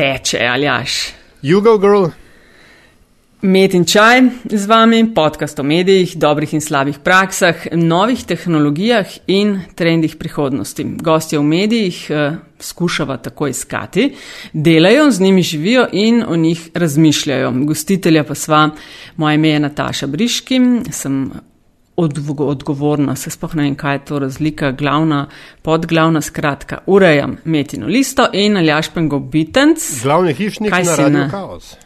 teče, aljaš. Jugo girl. Med in čaj z vami, podcast o medijih, dobrih in slabih praksah, novih tehnologijah in trendih prihodnosti. Gostje v medijih eh, skušava tako iskati, delajo, z njimi živijo in o njih razmišljajo. Gostitelja pa sva, moje ime je Nataša Briški, sem odgovorna, se spoh ne vem, kaj je to razlika, glavna, podglavna, skratka, urejam metino listo in aljašpen go bitenc. Glavni hišnik Kaj na Radio na- Chaos.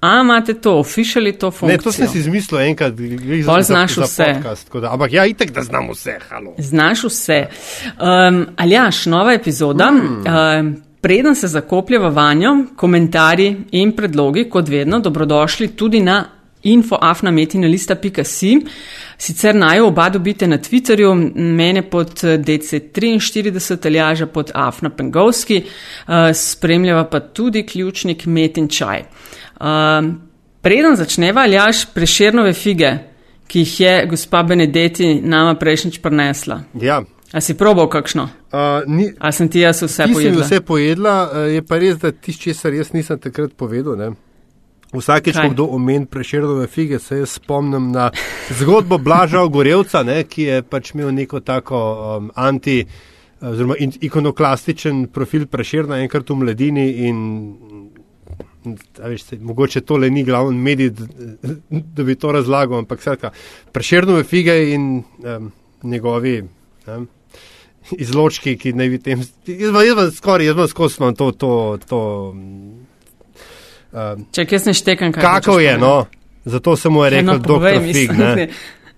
A imate to, officially to Ne, funkcijo? to sem si izmislil enkrat, glih Pol znaš vse. podcast. tako Da, ampak ja, itek, da znam vse, halo. Znaš vse. Um, Aljaš, nova epizoda. Mm. Um, preden se zakopljeva vanjo, komentarji in predlogi, kot vedno, dobrodošli tudi na infoafnametinalista.si. Sicer naj oba dobite na Twitterju, mene pod DC43, Aljaža pod Afna Pengovski, uh, spremljava pa tudi ključnik Metin Čaj. Um, preden začneva, Aljaš, preširnove fige, ki jih je gospa Benedetti nama prejšnjič prinesla. Ja, A si probal kakšno? uh, ni, A sem ti jaz vse ti pojedla? vse pojedla, uh, je pa res, da tiš, česar jaz nisem takrat povedal. Ne? Vsakeč, ko kdo omen preširove fige, se jaz spomnim na zgodbo Blaža Ogorevca, ne, ki je pač imel neko tako um, anti, oziroma in- ikonoklastičen profil preširna enkrat v mladini in veš, se, mogoče tole ni glavni medij, da, da bi to razlagal, ampak skratka, preširnove fige in um, njegovi. Um, Izločki, ki naj bi tem, jaz vam skoraj, jaz vam skozi imam to, to, to um, Če jaz ne štekam, kaj hočeš je, no? Zato sem mu je Ja, rekel, no, no, povej, doktor Fig, mislim, ne?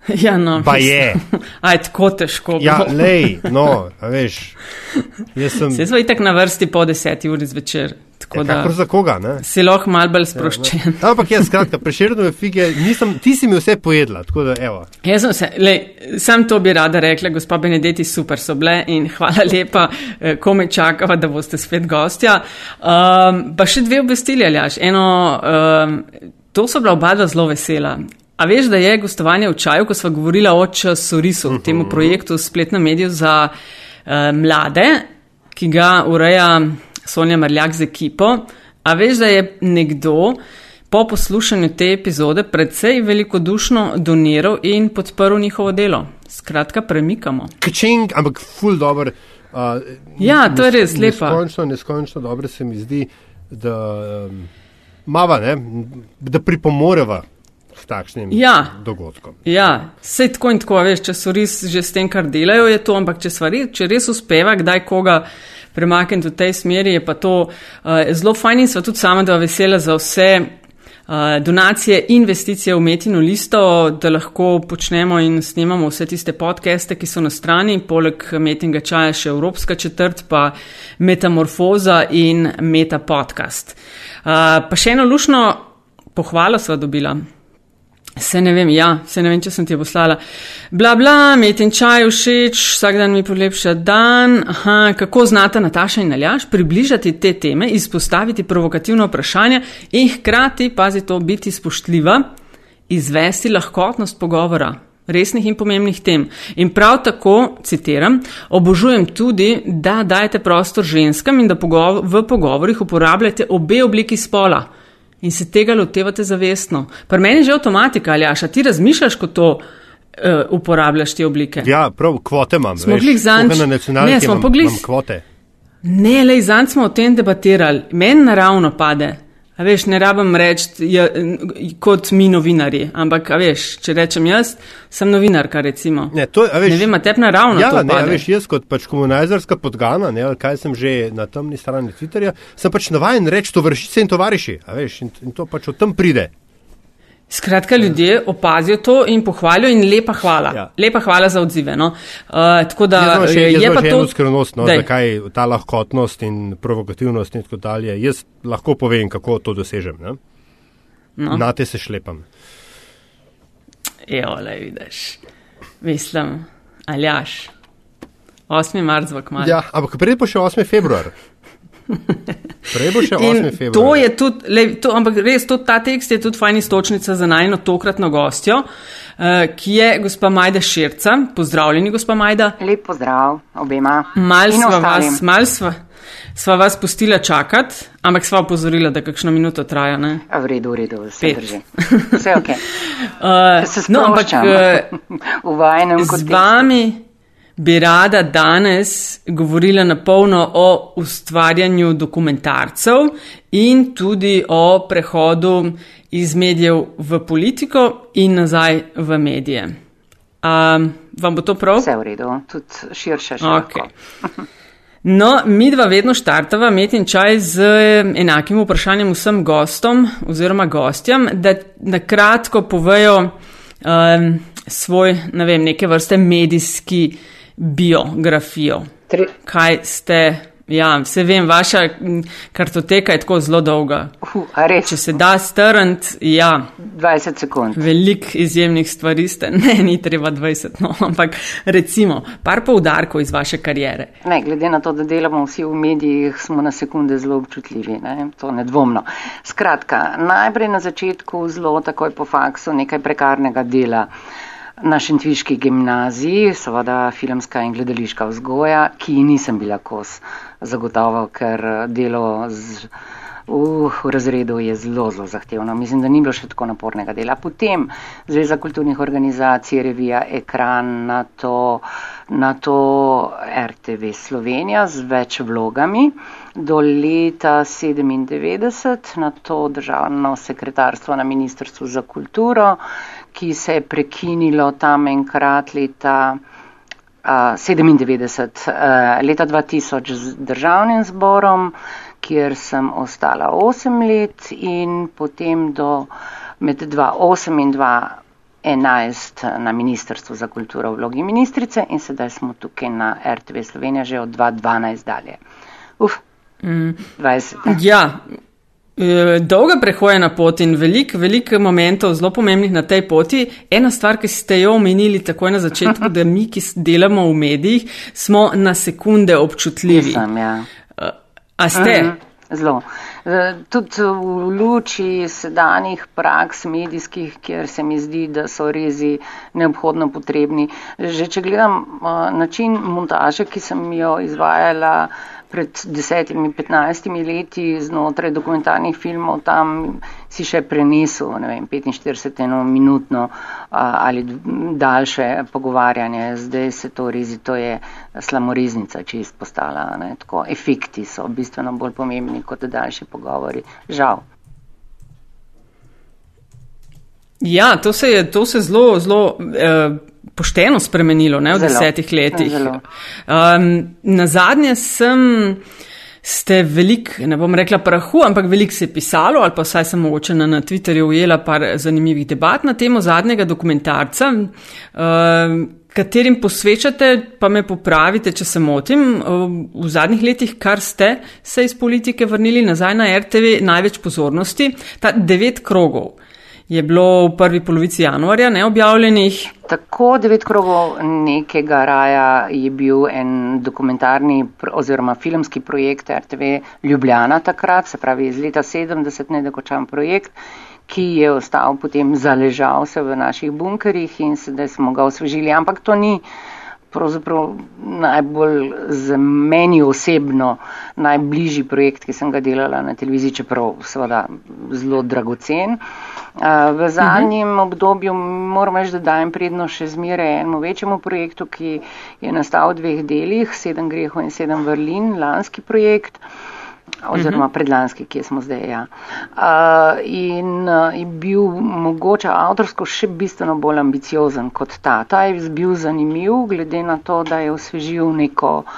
Ja, no. Pa mislim. je. Aj, tako težko. Ja, lej, no, a veš. Sem. Saj smo itak na vrsti po deseti uri zvečer, tako Ja, da za koga, ne? si lahko mal bolj sproščen. Ampak jaz, skratka, preširnove fige, nisem, ti si mi vse pojedla, tako da, evo. Jaz sem se, lej, sam to bi rada rekla, gospa Benedetti, super so bile in hvala lepa, eh, ko me čakava, da boste spet gostja. Um, pa še dve obvestili, aljaš. Eno, um, to so bila oba dva zelo vesela. A veš, da je gostovanje v čaju, ko sva govorila o časorisu, uh -huh. temu projektu spletnem mediju za uh, mlade, ki ga ureja Sonja Marljak z ekipo. A veš, da je nekdo po poslušanju te epizode predvsej velikodušno doniral in podprl njihovo delo. Skratka, premikamo. Kčing, ampak ful dobr. Uh, Ja, to je res lepa. Neskončno, neskončno dobro se mi zdi, da um, mava, ne, da pripomoreva k takšnim Ja. dogodkom. Ja, vse tako in tako, veš, če so res že s tem, kar delajo, je to, ampak če, res, če res uspeva kdaj koga premakniti v tej smeri, je pa to uh, zelo fajn in sva tudi sama da vesela za vse uh, donacije, investicije v metino listo, da lahko počnemo in snemamo vse tiste podcaste, ki so na strani, poleg metinga čaja še Evropska četrt, pa Metamorfoza in Meta podcast. Uh, pa še eno lušno pohvalo sva dobila. Se ne vem, ja, se ne vem, če sem ti jo poslala. Bla, bla, metin čaj všeč, vsak dan mi polepša dan. Aha, kako znata Nataša in Aljaš približati te teme, izpostaviti provokativna vprašanja in hkrati, pazi to, biti spoštljiva, izvesti lahkotnost pogovora. Resnih in pomembnih tem. In prav tako, citiram, obožujem tudi, da dajete prostor ženskam in da pogov v pogovorih uporabljate obe obliki spola in se tega lotevate zavestno. Pri meni je že avtomatika, ali a ti razmišljaš, ko to uh, uporabljaš te oblike? Ja, prav, kvote imam. Smo glih tukaj na nacionalki Ne, smo imam, pa glih- imam kvote. Ne, le zanj smo o tem debatirali, meni naravno pade. A veš, ne rabim reči ja, kot mi novinari, ampak veš, če rečem jaz, sem novinarka recimo. Ne, to, veš, ne vem, tebi naravno Ja, to ne, veš, jaz kot pač komunizerska podgana, ne, ali kaj sem že na temni strani Twitterja, sem pač navajen reči tovarišice in tovariši, veš, in, in to pač od tam pride. Skratka, ljudje opazijo to in pohvalijo in lepa hvala. Ja. Lepa hvala za odzive. No. Uh, tako da imam še, eh, je imam pa to. skrivnost, no, Daj. zakaj ta lahkotnost in provokativnost in tako dalje. Jaz lahko povem, kako to dosežem. Ne? No. Na te se šlepam. Evo, le vidiš. Mislim, aljaš. 8. marc v kmaju. Ja, ampak prej pa še 8. februar. Prej bo še 8. februar. To je tudi, le, to, ampak res, to, ta tekst je tudi fajn istočnica za najno tokratno gostjo, uh, ki je gospa Majda Širca. Pozdravljeni, gospa Majda. Lep pozdrav obema. Mal sva vas, mal sva. Sva vas pustila čakati, ampak sva opozorila, da kakšno minuto traja. Ne? V redu, v redu, vse drži. Vse ok. uh, se no, ampak uh, v vajnem kot z vami bi rada danes govorila na polno o ustvarjanju dokumentarcev in tudi o prehodu iz medijev v politiko in nazaj v medije. Um, vam bo to prav? Vse v redu, tudi širše še. Okay. No, mi dva vedno štartava met in čaj z enakim vprašanjem vsem gostom oziroma gostjam, da na kratko povejo um, svoj, ne vem, neke vrste medijski uh, biografijo. Tri. Kaj ste, ja, se vem, vaša kartoteka je tako zelo dolga. Uh, Če se da strnt, ja. 20 sekund. Velik izjemnih stvari ste, ne, ni treba 20, no, ampak recimo, par poudarkov iz vaše karijere. Ne, glede na to, da delamo vsi v medijih, smo na sekunde zelo občutljivi, ne, to nedvomno. Skratka, najprej na začetku zelo takoj po faksu nekaj prekarnega dela na Šentviški gimnaziji, seveda filmska in gledališka vzgoja, ki nisem bila kos zagotovo, ker delo z, uh, v razredu je zelo, zelo zahtevno. Mislim, da ni bilo še tako napornega dela. Potem Zveza kulturnih organizacij, revija Ekran, na to, na to RTV Slovenija z več vlogami. Do leta 1997 na to državno sekretarstvo na Ministrstvu za kulturo, ki se je prekinilo tam enkrat leta uh, 97, uh, leta 2000 z državnim zborom, kjer sem ostala 8 let in potem do med 2008 in 2011 na Ministrstvu za kulturo v vlogi ministrice in sedaj smo tukaj na RTV Slovenija že od 2012 dalje. Uf, mm. 20. Ja. Eh, dolga prehojena pot in veliko, veliko momentov zelo pomembnih na tej poti. Ena stvar, ki ste jo omenili takoj na začetku, da mi, ki delamo v medijih, smo na sekunde občutljivi. Sem, ja. Eh, a ste? Mhm, zelo. Eh, tudi v luči sedanjih praks medijskih, kjer se mi zdi, da so rezi neobhodno potrebni. Že če gledam način montaže, ki sem jo izvajala, pred desetimi, petnajstimi leti znotraj dokumentarnih filmov tam si še prenesel, ne vem, 45 minutno ali daljše pogovarjanje. Zdaj se to rezi, to je slamoriznica, če izpostala. Ne, tako, efekti so bistveno bolj pomembni kot daljši pogovori. Žal. Ja, to se je, to se zelo, zelo. Uh, pošteno spremenilo ne, v zelo, desetih letih. Um, na zadnje sem. Ste velik, ne bom rekla prahu, ampak veliko se je pisalo, ali pa vsaj sem mogoče na, na Twitterju ujela par zanimivih debat na temo zadnjega dokumentarca, uh, katerim posvečate, pa me popravite, če se motim, uh, v zadnjih letih, kar ste se iz politike vrnili nazaj na RTV, največ pozornosti, ta devet krogov je bilo v prvi polovici januarja neobjavljenih. Tako devet krogov nekega raja je bil en dokumentarni oziroma filmski projekt RTV Ljubljana takrat, se pravi iz leta 70 nedokočan projekt, ki je ostal potem zaležal se v naših bunkerjih in sedaj smo ga osvežili, ampak to ni pravzaprav najbolj za meni osebno najbližji projekt, ki sem ga delala na televiziji, čeprav seveda zelo dragocen. V zadnjem uh -huh. obdobju moram reči, da dajem prednost še zmeraj enemu večjemu projektu, ki je nastal v dveh delih, sedem grehov in sedem vrlin, lanski projekt oziroma predlanski, kje smo zdaj. Ja. Uh, in uh, je bil mogoče avtorsko še bistveno bolj ambiciozen kot ta. Ta je bil zanimiv, glede na to, da je osvežil neko uh,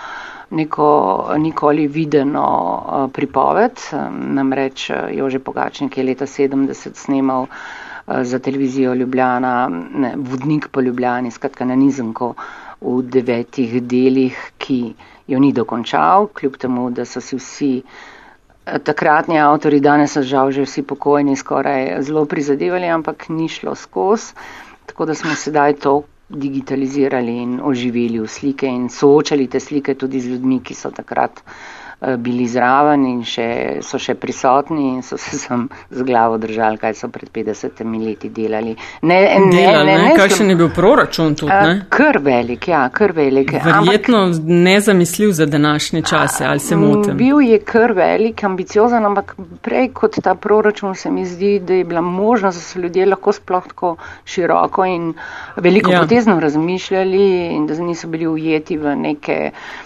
neko nikoli videno uh, pripoved. Namreč Jože Pogačnik je leta 70 snemal uh, za televizijo Ljubljana, ne, vodnik po Ljubljani, skratka na nizemko v devetih delih, ki jo ni dokončal, kljub temu, da so si vsi takratni avtori, danes so žal že vsi pokojni, skoraj zelo prizadevali, ampak ni šlo skozi. Tako da smo sedaj to digitalizirali in oživeli v slike in soočali te slike tudi z ljudmi, ki so takrat Eh, bili zraven in še, so še prisotni in so se sem z glavo držali, kaj so pred 50 leti delali. Ne, ne, delali, ne, ne, ne kakšen je bil proračun tudi? Ne? Eh, kar velik, ja, kar velik. Verjetno ampak, nezamisljiv za današnje čase, ali se motim? Bil je kar velik, ambiciozen, ampak prej kot ta proračun se mi zdi, da je bila možnost, da so ljudje lahko sploh tako široko in veliko ja. potezno razmišljali in da niso bili ujeti v neke da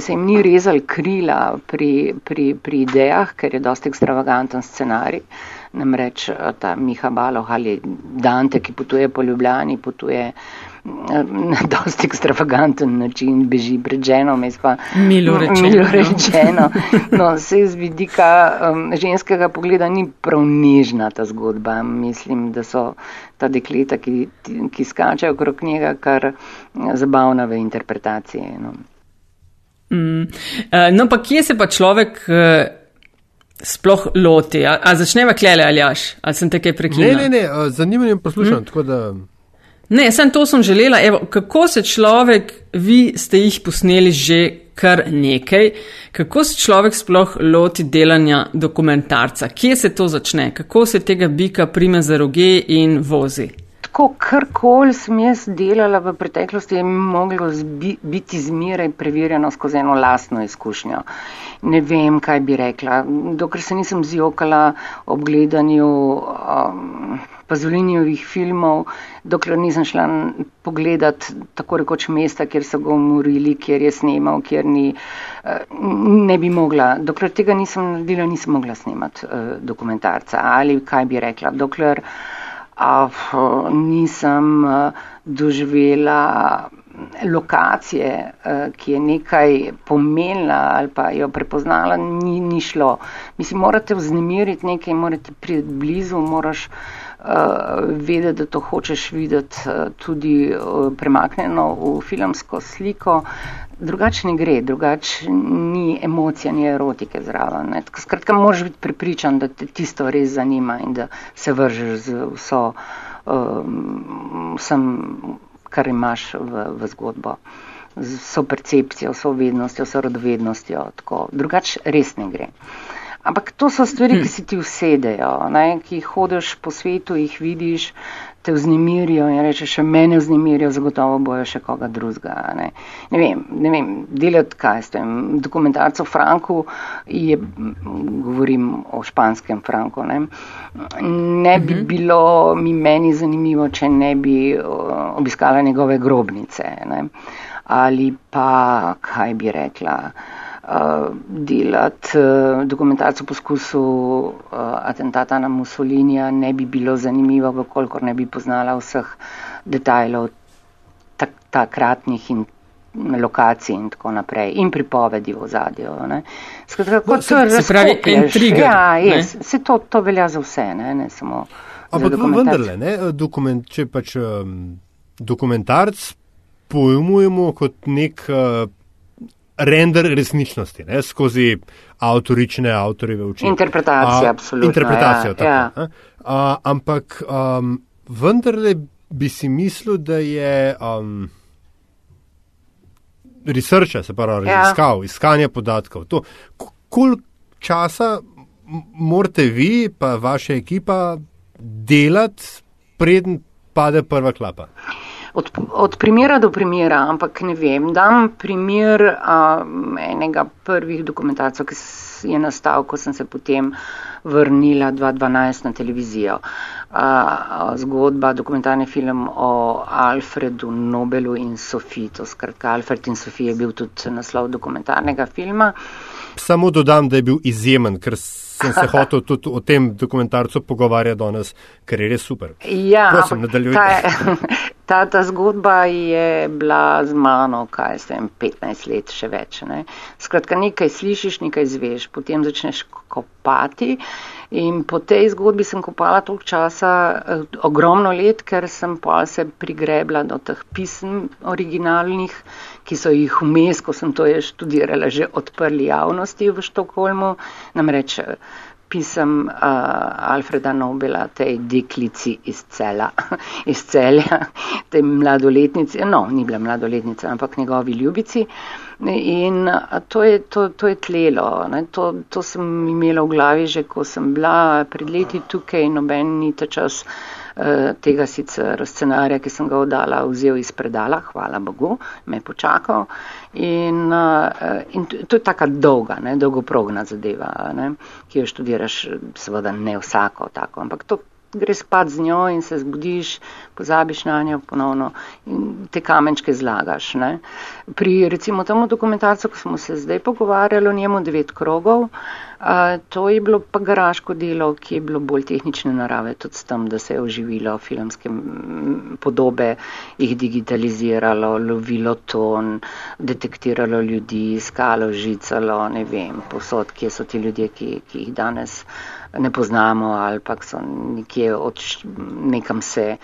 se jim ni rezal krila pri, pri, pri idejah, ker je dosti ekstravaganten scenarij. Namreč eh, ta Miha Baloh ali Dante, ki potuje po Ljubljani, potuje na dosti ekstravaganten način, beži pred ženo, mes pa milo rečeno. Milo rečeno. No, se z vidika um, ženskega pogleda ni prav nežna ta zgodba. Mislim, da so ta dekleta, ki, ki skačajo okrog njega, kar zabavna v interpretaciji. No. Mm. Uh, no, pa kje se pa človek uh, sploh loti? A, a začneva klele ali aš? Ali sem te kaj prekinil? Ne, ne, ne, zanimanjem poslušam. Mm. Ne, sem to sem želela. Evo, kako se človek, vi ste jih posneli že kar nekaj, kako se človek sploh loti delanja dokumentarca? Kje se to začne? Kako se tega bika prime za roge in vozi? Tako karkoli sem jaz delala v preteklosti, je moglo zbi, biti zmeraj preverjeno skozi eno lastno izkušnjo. Ne vem, kaj bi rekla. Dokler se nisem zjokala ob gledanju um, pazolinjevih filmov, dokler nisem šla pogledat tako rekoč mesta, kjer so ga umorili, kjer je snemal, kjer ni, uh, ne bi mogla. Dokler tega nisem naredila, nisem mogla snemati uh, dokumentarca. Ali kaj bi rekla. Dokler, nisem eh, doživela lokacije, eh, ki je nekaj pomenila ali pa jo prepoznala, ni, ni šlo. Mislim, morate vznemiriti nekaj, morate priti blizu, moraš uh, vedeti, da to hočeš videti uh, tudi uh, premaknjeno v filmsko sliko. Drugače ne gre, drugače ni emocija, ni erotike zraven. Skratka, moraš biti pripričan, da te tisto res zanima in da se vržeš z vso, um, vsem, kar imaš v, v zgodbo, z vso percepcijo, vso vednostjo, vso radovednostjo. Drugače res ne gre. Ampak to so stvari, ki hm. se ti usedejo, ne? ki hodiš po svetu, jih vidiš, te vznemirijo in rečeš, še mene vznemirijo, zagotovo bojo še koga drugega. Ne? ne vem, ne vem, delati kaj s tem. Dokumentarc o Franku je, govorim o španskem Franku, ne, ne bi mhm. bilo mi meni zanimivo, če ne bi obiskala njegove grobnice. Ne? Ali pa, kaj bi rekla, uh, delati uh, dokumentarc o poskusu uh, atentata na Mussolinija ne bi bilo zanimivo, vkolikor ne bi poznala vseh detajlov takratnih in lokacij in tako naprej in pripovedi v zadju. Skratka, kot se, se pravi, intriga. Ja, yes, se to, to velja za vse, ne, ne samo. Ampak vendarle, ne, dokument, če pač um, dokumentarc pojmujemo kot nek uh, render resničnosti, ne, skozi avtorične, avtorjeve učenje. Interpretacija, absolutno. Interpretacijo, ja, tako. Ja. A, ampak um, vendarle bi si mislil, da je um, research, se pravi, ja. raziskav, iskanje podatkov. To, koliko časa morate vi, pa vaša ekipa, delati, preden pade prva klapa? Uh, od, od primera do primera, ampak ne vem. Dam primer a, enega prvih dokumentarcev, ki je nastal, ko sem se potem vrnila 2012 na televizijo. A, zgodba, dokumentarni film o Alfredu Nobelu in Sofiji. To skratka, Alfred in Sofija je bil tudi naslov dokumentarnega filma. Samo dodam, da je bil izjemen, ker sem se hotel tudi o tem dokumentarcu pogovarjati danes, ker je res super. Ja, Prosim, ta, ta, ta zgodba je bila z mano, kaj s tem, 15 let še več. Ne? Skratka, nekaj slišiš, nekaj zveš, potem začneš kopati. In po tej zgodbi sem kopala toliko časa, eh, ogromno let, ker sem pa se prigrebla do teh pism originalnih, ki so jih vmes, ko sem to je študirala, že odprli javnosti v Štokholmu. Namreč eh, pisem uh, Alfreda Nobela, tej deklici iz cela, iz celja, tej mladoletnici, no, ni bila mladoletnica, ampak njegovi ljubici. Uh, In to je, to, to je tlelo. To, to sem imela v glavi že, ko sem bila pred leti tukaj in noben ni ta čas eh, tega sicer scenarija, ki sem ga oddala, vzel iz predala, hvala Bogu, me je počakal. In, eh, in to je taka dolga, ne, dolgoprogna zadeva, ne, ki jo študiraš, seveda ne vsako tako, ampak to greš spat z njo in se zbudiš, pozabiš na njo ponovno in te kamenčke zlagaš. Ne. Pri recimo temu dokumentarcu, ko smo se zdaj pogovarjali o njemu, devet krogov, a, to je bilo pa garaško delo, ki je bilo bolj tehnične narave, tudi s tem, da se je oživilo filmske podobe, jih digitaliziralo, lovilo ton, detektiralo ljudi, iskalo, žicalo, ne vem, posod, kje so ti ljudje, ki, ki jih danes ne poznamo ali pa so nekje od nekam se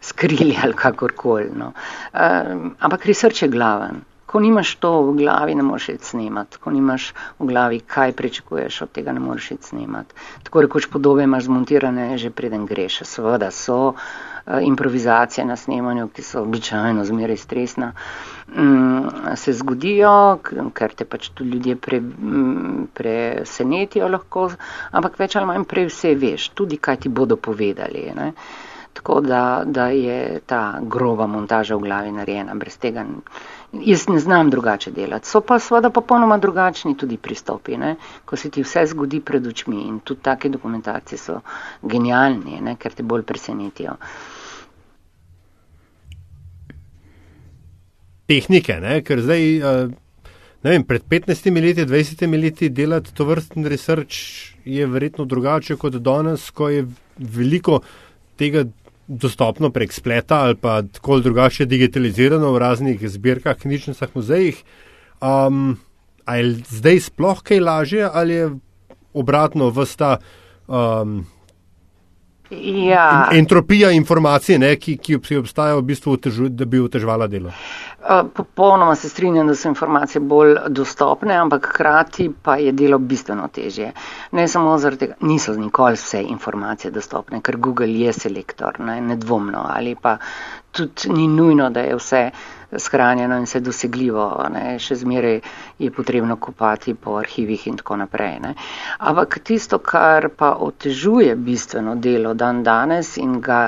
skrili ali kakorkoli. No. Um, ampak research je glaven. Ko nimaš to v glavi, ne moreš iti snemati. Ko nimaš v glavi, kaj pričakuješ od tega, ne moreš iti snemati. Tako rekoč podobe imaš zmontirane, že preden greš. Seveda so uh, improvizacije na snemanju, ki so običajno zmeraj stresna. Uh, Mm, se zgodijo, ker te pač tudi ljudje pre, mm, presenetijo lahko, ampak več ali manj prej vse veš, tudi kaj ti bodo povedali. Ne? Tako da, da je ta groba montaža v glavi narejena, brez tega jaz ne znam drugače delati. So pa seveda popolnoma drugačni tudi pristopi, ne? ko se ti vse zgodi pred očmi in tudi take dokumentacije so genialni, ne? ker te bolj presenetijo. tehnike, ne? ker zdaj, ne vem, pred 15 leti, 20 leti delati to vrsten research je verjetno drugače kot danes, ko je veliko tega dostopno prek spleta ali pa tako drugače digitalizirano v raznih zbirkah, knjižnicah, muzejih. Um, ali zdaj sploh kaj lažje ali je obratno vsta um, Ja. Entropija informacije, ne, ki, ki obstaja, v bistvu otežu, da bi otežvala delo. Popolnoma se strinjam, da so informacije bolj dostopne, ampak hkrati pa je delo bistveno težje. Ne samo zaradi tega, niso nikoli vse informacije dostopne, ker Google je selektor, ne, nedvomno, ali pa tudi ni nujno, da je vse shranjeno in vse dosegljivo. Ne. Še zmeraj je potrebno kopati po arhivih in tako naprej. Ne. Ampak tisto, kar pa otežuje bistveno delo dan danes in ga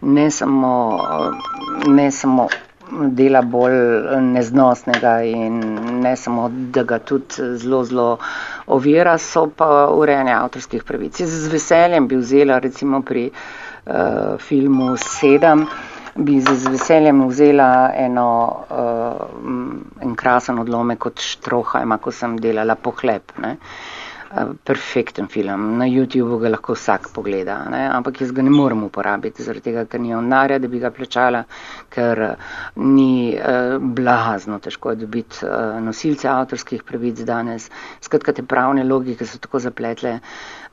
ne samo, ne samo dela bolj neznosnega in ne samo, da ga tudi zelo, zelo ovira, so pa urejanje avtorskih pravic. Jaz z veseljem bi vzela recimo pri uh, filmu Sedem bi z veseljem vzela eno, uh, en krasen odlomek od Štrohajma, ko sem delala pohlep. Ne. Uh, perfekten film, na YouTubu ga lahko vsak pogleda, ne. ampak jaz ga ne morem uporabiti, zaradi tega, ker ni onarja, da bi ga plačala, ker ni uh, blazno težko dobiti uh, nosilce avtorskih pravic danes. Skratka, te pravne logike so tako zapletle.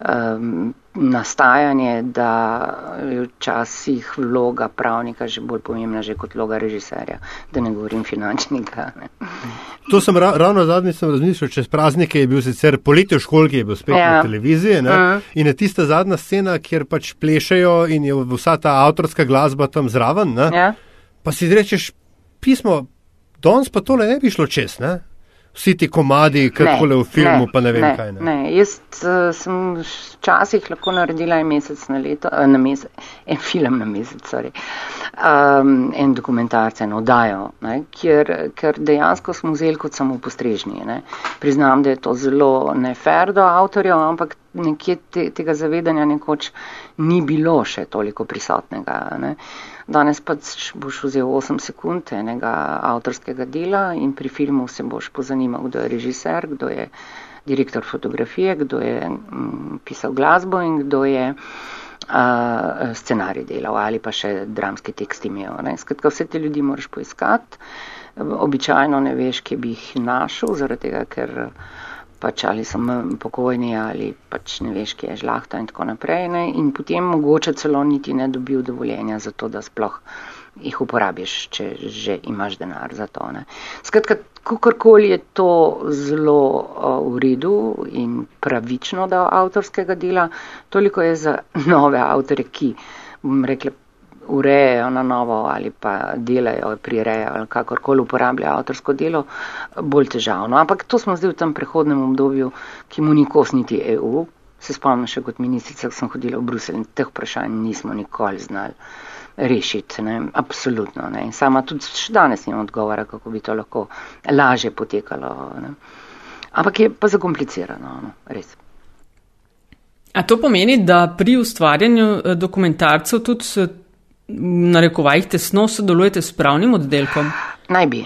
Um, nastajanje, da je včasih vloga pravnika že bolj pomembna že kot vloga režiserja, da ne govorim finančnika. Ne. To sem ra ravno zadnji sem razmišljal, čez praznike je bil sicer poletje v školki, je bil spet ja. na televiziji ne, uh -huh. in je tista zadnja scena, kjer pač plešejo in je vsa ta avtorska glasba tam zraven. Ja. Pa si rečeš, pismo, danes pa tole ne bi šlo čez, ne? Vsi ti komadi, kako le v filmu, ne, pa ne vem ne, kaj. Ne. Ne. Jaz uh, sem včasih lahko naredila en mesec na leto, uh, na mesec, en film na mesec, sorry, um, en dokumentarce, en oddajo, ne, kjer, ker dejansko smo vzeli kot samo postrežni. Ne. Priznam, da je to zelo nefer do avtorjev, ampak nekje te, tega zavedanja nekoč ni bilo še toliko prisotnega. Ne. Danes pa boš vzel 8 sekund enega avtorskega dela in pri filmu se boš pozanimal, kdo je režiser, kdo je direktor fotografije, kdo je mm, pisal glasbo in kdo je uh, scenarij delal ali pa še dramski tekst imel. Skratka, vse te ljudi moraš poiskati. Običajno ne veš, kje bi jih našel, zaradi tega, ker pač ali so pokojni ali pač ne veš, kje je žlahta in tako naprej. Ne? In potem mogoče celo niti ne dobil dovoljenja za to, da sploh jih uporabiš, če že imaš denar za to. Ne? Skratka, kakorkoli je to zelo uh, v redu in pravično, da avtorskega dela, toliko je za nove avtore, ki, bom rekla, urejajo na novo ali pa delajo, prirejajo ali kakorkoli uporabljajo avtorsko delo, bolj težavno. Ampak to smo zdaj v tem prehodnem obdobju, ki mu ni kos niti EU. Se spomnim še kot ministrica, ko sem hodila v Bruselj in teh vprašanj nismo nikoli znali rešiti. Ne? Absolutno. Ne? In sama tudi še danes nimam odgovora, kako bi to lahko lažje potekalo. Ne? Ampak je pa zakomplicirano, no? res. A to pomeni, da pri ustvarjanju eh, dokumentarcev tudi narekovajih tesno sodelujete s pravnim oddelkom? Naj bi.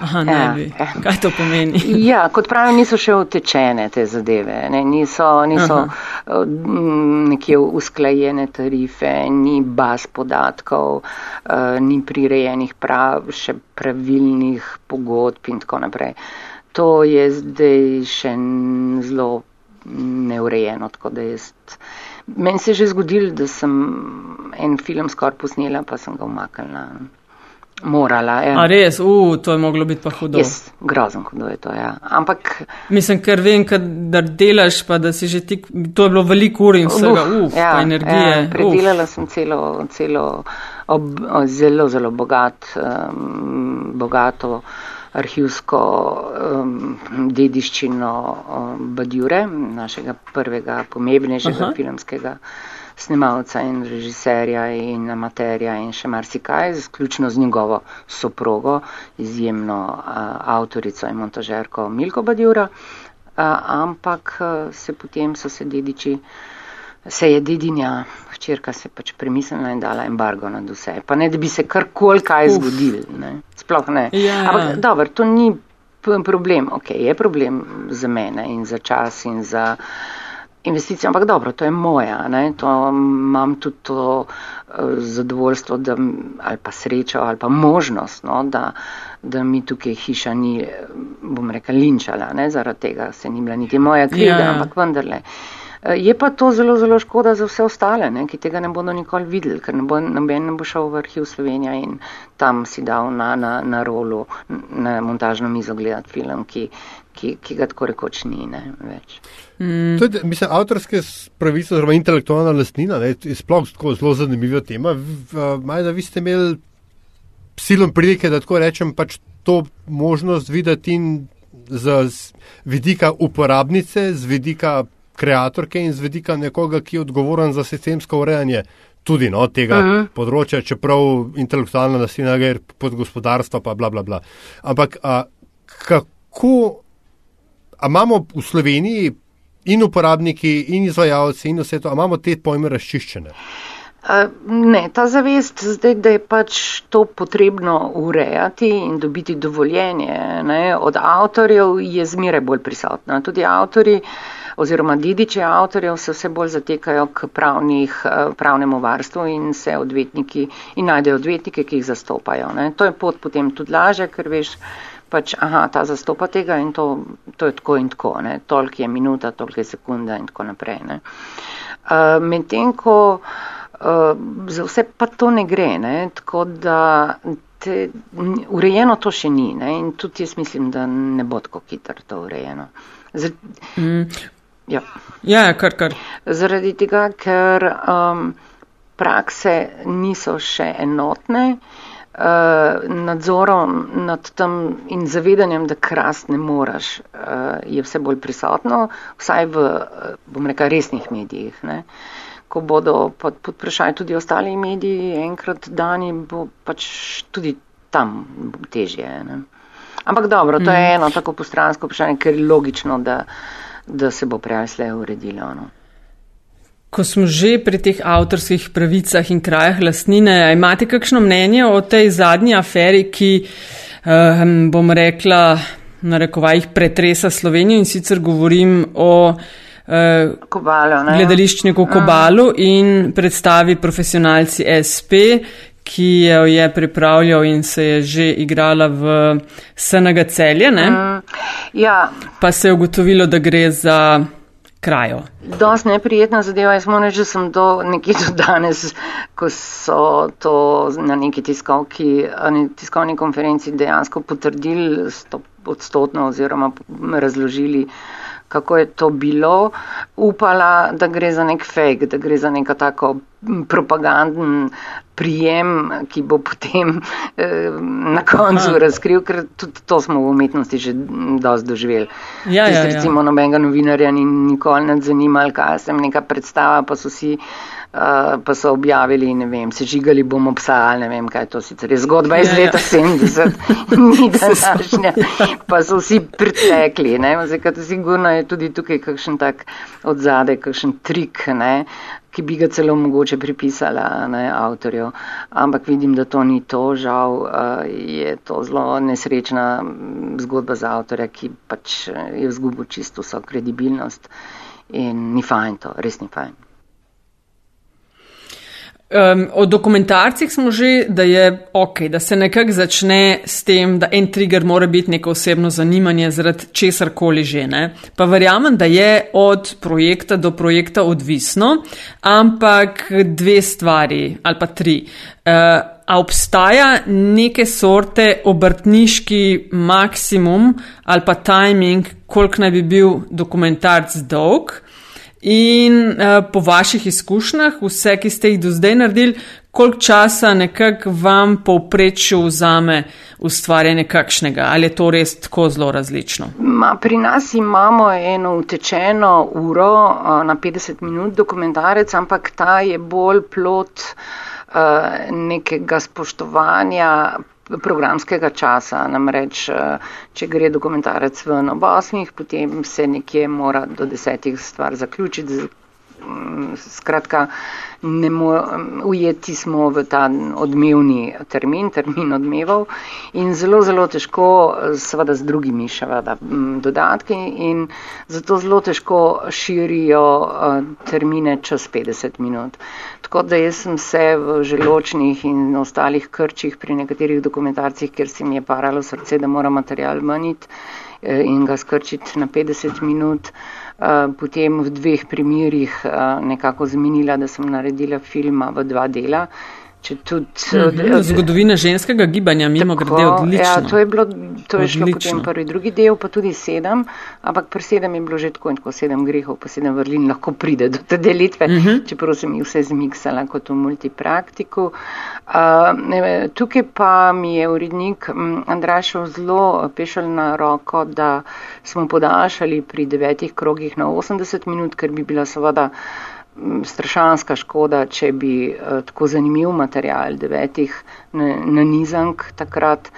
Aha, naj ja, bi. Ja. Kaj to pomeni? Ja, kot pravim, niso še utečene te zadeve. Ne? Niso, niso nekje usklajene tarife, ni baz podatkov, uh, ni prirejenih prav, še pravilnih pogodb in tako naprej. To je zdaj še zelo neurejeno, tako da jaz. Meni se je že zgodilo, da sem en film skoraj posnela, pa sem ga umaknila. Morala je. Ja. A res, uh, to je moglo biti pa hudo. Jaz, grozen hudo je to, ja. Ampak. Mislim, ker vem, da delaš, pa da si že ti, to je bilo veliko ur in vsega, uf, uh, ja, pa energije. Ja, predelala uf. sem celo, celo ob, zelo, zelo bogat, um, bogato arhivsko um, dediščino um, Badjure, našega prvega pomembnejšega filmskega snemalca in režiserja in amaterja in še marsikaj, sključno z njegovo soprogo, izjemno uh, avtorico in montažerko Milko Badjura, uh, ampak uh, se potem so se dediči se je dedinja, včerka se pač premislila in dala embargo nad vse. Pa ne, da bi se karkoli kaj zgodil, ne. sploh ne. Ja. Ampak dobro, to ni problem, ok, je problem za mene in za čas in za investicijo, ampak dobro, to je moja, ne. to imam tudi to uh, zadovoljstvo da, ali pa srečo ali pa možnost, no, da, da mi tukaj hiša ni, bom rekel, linčala, ne, zaradi tega se ni bila niti moja krivda, ja. ampak vendarle. Eh, je pa to zelo, zelo škoda za vse ostale, ne, ki tega ne bodo nikoli videli, ker noben ne, ne bo šel v arhiv Slovenija in tam si dal na, na, na rolu, na montažno mizo gledati film, ki, ki, ki ga tako rekoč ni ne, več. Mm. To je, mislim, avtorske pravice, oziroma intelektualna lastnina, ne, je sploh tako zelo zanimiva tema. Maj, da vi ste imeli silom prilike, da tako rečem, pač to možnost videti in z vidika uporabnice, z vidika kreatorke in z vedika nekoga, ki je odgovoren za sistemsko urejanje tudi no, tega uh. -huh. področja, čeprav intelektualna nasilna gre pod gospodarstvo, pa bla bla bla. Ampak a, kako, a imamo v Sloveniji in uporabniki, in izvajalci, in vse to, a imamo te pojme razčiščene? Ne, ta zavest zdaj, da je pač to potrebno urejati in dobiti dovoljenje ne, od avtorjev, je zmeraj bolj prisotna. Tudi avtori uh, oziroma dediče avtorjev se vse bolj zatekajo k pravnih, eh, pravnemu varstvu in se odvetniki in najdejo odvetnike, ki jih zastopajo. Ne. To je pot potem tudi laže, ker veš, pač, aha, ta zastopa tega in to, to je tako in tako, ne. Tolk je minuta, tolk je sekunda in tako naprej. Uh, Medtem, ko uh, za vse pa to ne gre, ne. tako da te, urejeno to še ni ne. in tudi jaz mislim, da ne bo tako hitro to urejeno. Zdaj, mm. Ja, ja, ja kar, kar. Zaradi tega, ker um, prakse niso še enotne, uh, nadzorom nad tem in zavedanjem, da krast ne moraš, uh, je vse bolj prisotno, vsaj v, uh, bom rekel, resnih medijih. Ne. Ko bodo pod, pod vprašaj tudi ostali mediji enkrat dani, bo pač tudi tam težje. Ne. Ampak dobro, to mm. je eno tako postransko vprašanje, ker je logično, da da se bo prej slej uredilo. No. Ko smo že pri teh avtorskih pravicah in krajah lastnine, imate kakšno mnenje o tej zadnji aferi, ki, um, bom rekla, na rekovajih pretresa Slovenijo in sicer govorim o uh, Kobalo, gledališčniku mm. Kobalu in predstavi profesionalci SP, ki jo je pripravljal in se je že igrala v SNG celje. Mm, ja. Pa se je ugotovilo, da gre za krajo. Dost neprijetna zadeva. Jaz moram reči, da sem do nekje do danes, ko so to na neki tiskovki, tiskovni konferenci dejansko potrdili odstotno oziroma razložili kako je to bilo, upala, da gre za nek fake, da gre za neko tako propaganden prijem, ki bo potem eh, na koncu Aha. razkril, ker tudi to smo v umetnosti že dosti doživeli. Ja, ja, ja. Recimo nobenega novinarja ni nikoli ne zanimalo, kaj sem neka predstava, pa so si. Uh, pa so objavili, ne vem, se žigali bomo psa, ali ne vem, kaj to sicer je zgodba iz ja, ja. leta ja. 70, ni današnja, pa so vsi pritekli, ne, zdaj, sigurno je tudi tukaj kakšen tak od zade, kakšen trik, ne, ki bi ga celo mogoče pripisala ne, avtorju. Ampak vidim, da to ni to, žal uh, je to zelo nesrečna zgodba za avtorja, ki pač je vzgubil čisto vso kredibilnost in ni fajn to, res ni fajn. Um, o dokumentarcih smo že, da je ok, da se nekako začne s tem, da en trigger mora biti neko osebno zanimanje zaradi česar koli že. Ne? Pa verjamem, da je od projekta do projekta odvisno, ampak dve stvari ali pa tri. Uh, a obstaja neke sorte obrtniški maksimum ali pa timing, koliko naj bi bil dokumentarc dolg? In uh, po vaših izkušnjah, vse, ki ste jih do zdaj naredili, koliko časa nekako vam povprečju vzame ustvarjanje kakšnega? Ali je to res tako zelo različno? Ma, pri nas imamo eno utečeno uro uh, na 50 minut dokumentarec, ampak ta je bolj plot uh, nekega spoštovanja programskega časa. Namreč, eh, če gre dokumentarec v obosmih, potem se nekje mora do desetih stvar zaključiti. Skratka, ne ujeti smo v ta odmevni termin, termin odmevov in zelo, zelo težko, seveda z drugimi še vada dodatki in zato zelo težko širijo eh, termine čez 50 minut. Tako da jaz sem se v želočnih in ostalih krčih pri nekaterih dokumentarcih, ker se mi je paralo srce, da mora material manjiti eh, in ga skrčiti na 50 minut. Potem v dveh primerjih eh, nekako zmenila, da sem naredila filma v dva dela. Tudi, mhm, zgodovina ženskega gibanja, mimo grede, odlično. Ja, to je bilo, to je šlo potem prvi, drugi del, pa tudi sedem, ampak pri sedem je bilo že tako in tako sedem grehov, pa sedem vrlin lahko pride do te delitve, uh mhm. -huh. čeprav sem jih vse zmiksala kot v multipraktiku. Uh, tukaj pa mi je urednik Andrašov zelo pešal na roko, da smo podaljšali pri devetih krogih na 80 minut, ker bi bila seveda strašanska škoda, če bi uh, tako zanimiv material devetih na nizank takrat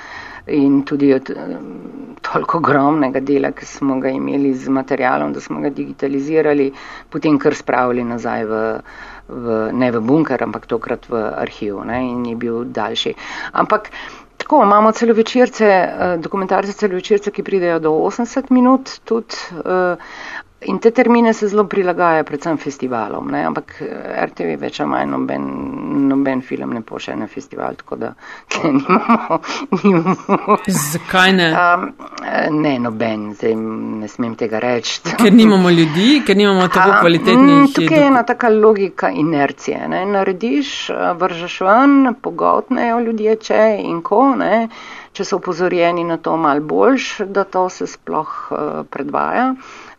in tudi od uh, toliko ogromnega dela, ki smo ga imeli z materialom, da smo ga digitalizirali, potem kar spravili nazaj v, v ne v bunker, ampak tokrat v arhiv ne, in je bil daljši. Ampak Tako, imamo celovečerce, eh, dokumentarce celovečerce, ki pridejo do 80 minut, tudi In te termine se zelo prilagajajo predvsem festivalom, ne? ampak eh, RTV več ali manj noben, noben film ne pošlje na festival, tako da nimamo. nimamo. Zakaj ne? Um, ne, noben, zdaj ne smem tega reči. Ker nimamo ljudi, ker nimamo tako kvalitetnih ljudi. Tukaj je ena taka logika inercije. Ne? Narediš, eh, vržeš ven, pogotnejo ljudje, če in ko. Ne? Če so upozorjeni na to mal boljš, da to se sploh uh, predvaja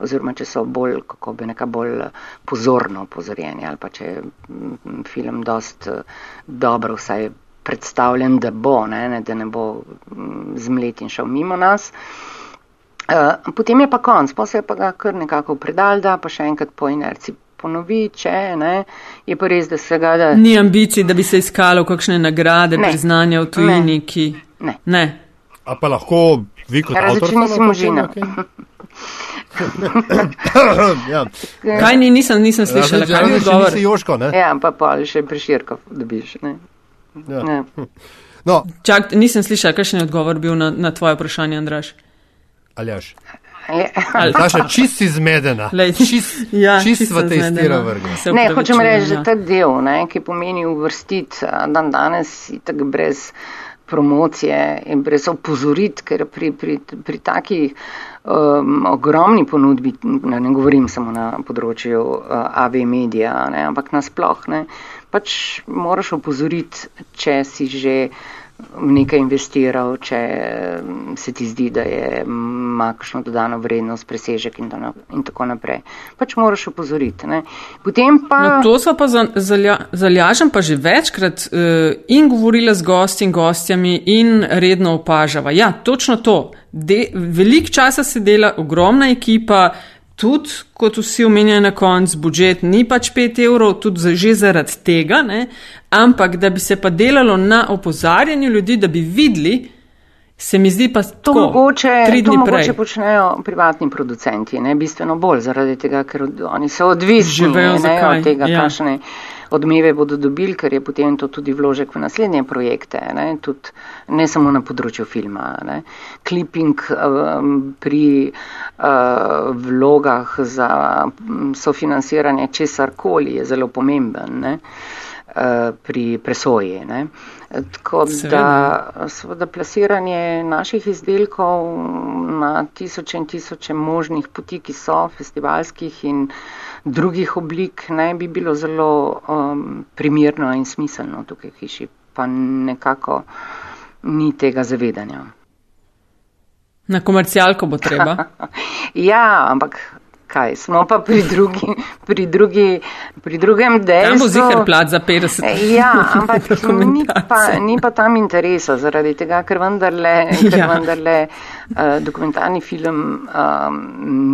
oziroma če so bolj, kako bi neka bolj pozorno upozorjeni ali pa če je mm, film dost eh, dobro vsaj predstavljen, da bo, ne, ne, da ne bo mm, zmlet in šel mimo nas. Potem je pa konc, pa se je pa ga kar nekako predal, da pa še enkrat po inerci ponovi, če ne, je pa res, da se ga da. Ni ambicij, da bi se iskalo kakšne nagrade, priznanja v tujini, ki. Ne. ne. A pa lahko vi kot avtor? Različni smo možina. ja. Kaj ni, nisem, nisem slišala, kaj je odgovor. Si Joško, ne? Ja, pa pa še priširko dobiš, ne? Ja. Ja. No. Čak, nisem slišala, kakšen je odgovor bil na, na tvoje vprašanje, Andraš. Aljaš. Naša čist izmedena. Čist, ja, čist v tej stira vrga. Ne, hočem reči, že ta del, ne, ki pomeni uvrstiti dan danes, tako brez promocije in brez opozorit, ker pri, pri, pri takih um, ogromni ponudbi, ne, ne govorim samo na področju uh, AV medija, ne, ampak nasploh, ne, pač moraš opozoriti, če si že nekaj investiral, če se ti zdi, da je ima kakšno dodano vrednost, presežek in, in tako naprej. Pač moraš opozoriti. Ne. Potem pa. No, to so pa zaljažem pa že večkrat uh, in govorila z gosti in gostjami in redno opažava. Ja, točno to. Velik časa se dela, ogromna ekipa, tudi, kot vsi omenjajo na koncu, budžet ni pač 5 evrov, tudi že zaradi tega, ne? ampak da bi se pa delalo na opozarjanju ljudi, da bi videli, se mi zdi pa to mogoče, to mogoče počnejo privatni producenti, ne bistveno bolj, zaradi tega, ker oni so odvisni ne, od tega, ja. kakšne odmeve bodo dobili, ker je potem to tudi vložek v naslednje projekte, ne, tudi, ne samo na področju filma. Ne. Clipping um, pri uh, vlogah za sofinanciranje česar koli je zelo pomemben ne, uh, pri presoji. Ne. Tako da seveda plasiranje naših izdelkov na tisoče in tisoče možnih poti, ki so festivalskih in drugih oblik ne bi bilo zelo um, primirno in smiselno tukaj v hiši, pa nekako ni tega zavedanja. Na komercialko bo treba. ja, ampak kaj, smo pa pri, drugi, pri, drugi, pri drugem delu. Tam bo zihar plat za 50. Ja, ampak ni pa, ni pa tam interesa zaradi tega, ker vendarle, ker ja. vendarle uh, dokumentarni film um,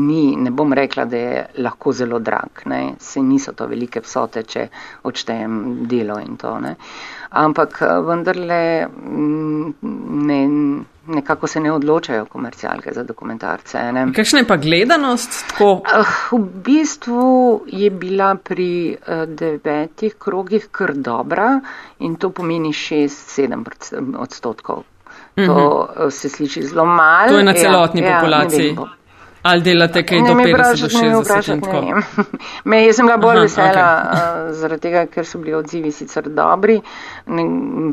ni, ne bom rekla, da je lahko zelo drag. Ne. Se niso to velike vsote, če odštejem delo in to. Ne. Ampak uh, vendarle ne nekako se ne odločajo komercialke za dokumentarce. Kakšna je pa gledanost? Tako? V bistvu je bila pri eh, devetih krogih kar dobra in to pomeni 6-7 odstotkov. To uh mhm. -huh. se sliši zelo malo. To je na celotni ja, populaciji. Ja, Ali delate kaj do 50-60 let? Me, jaz sem bila bolj Aha, vesela okay. uh, zaradi tega, ker so bili odzivi sicer dobri. Ne,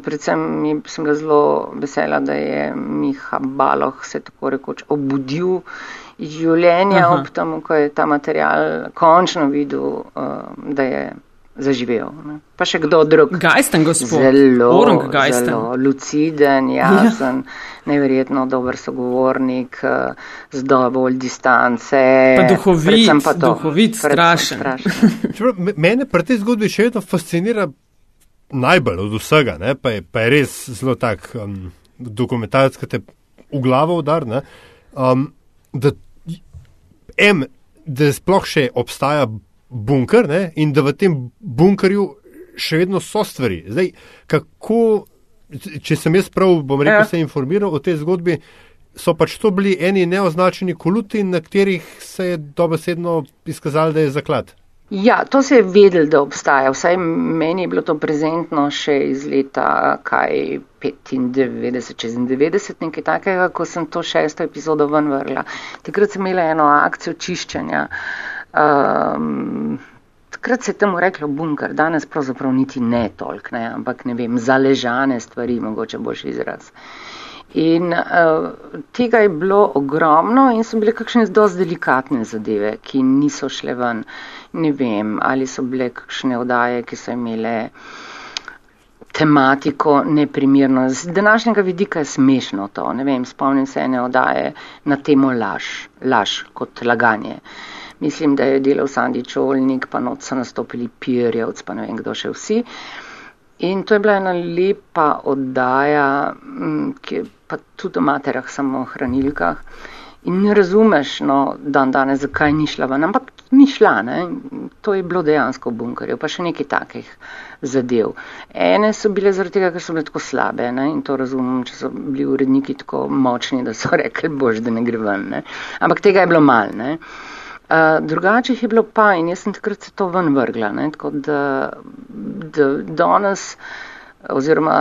predvsem sem bila zelo vesela, da je Miha Baloh se tako rekoč obudil iz življenja Aha. ob tem, ko je ta material končno videl, uh, da je zaživel. Ne. Pa še kdo drug. Gajsten gospod. Zelo, zelo luciden, jasen, ja. neverjetno dober sogovornik, eh, z dovolj distance. Pa duhovit, pa to, duhovit, strašen. strašen. Mene pri tej zgodbi še vedno fascinira najbolj od vsega, ne? pa je, pa je res zelo tak um, dokumentarc, ki te v glavo udar, um, da, em, da sploh še obstaja bunker ne? in da v tem bunkerju še vedno so stvari. Zdaj, kako, če sem jaz prav, bom rekel, ja. se informiral o tej zgodbi, so pač to bili eni neoznačeni koluti, na katerih se je dobesedno izkazalo, da je zaklad. Ja, to se je vedel, da obstaja. Vsaj meni je bilo to prezentno še iz leta kaj 95, 96, nekaj takega, ko sem to šesto epizodo ven vrla. Takrat sem imela eno akcijo čiščenja. Um, takrat se je temu reklo bunker, danes pravzaprav niti ne tolk, ne, ampak ne vem, zaležane stvari, mogoče boljši izraz. In uh, tega je bilo ogromno in so bile kakšne dosti delikatne zadeve, ki niso šle ven. Ne vem, ali so bile kakšne odaje, ki so imele tematiko neprimerno. Z današnjega vidika je smešno to. Ne vem, spomnim se ene odaje na temo laž, laž kot laganje. Uh, mislim, da je delal Sandi Čolnik, pa not so nastopili Pirjevc, pa ne vem kdo še vsi. In to je bila ena lepa oddaja, ki je pa tudi o materah samo o hranilkah. In ne razumeš, no, dan danes, zakaj ni šla ven, ampak ni šla, ne. To je bilo dejansko v bunkerju, pa še nekaj takih zadev. Ene so bile zaradi tega, ker so bile tako slabe, ne, in to razumem, če so bili uredniki tako močni, da so rekli, bož, da ne gre ven, ne. Ampak tega je bilo mal, ne. Drugače je bilo pa in jaz sem takrat se to ven vrgla, ne, tako da, da danes oziroma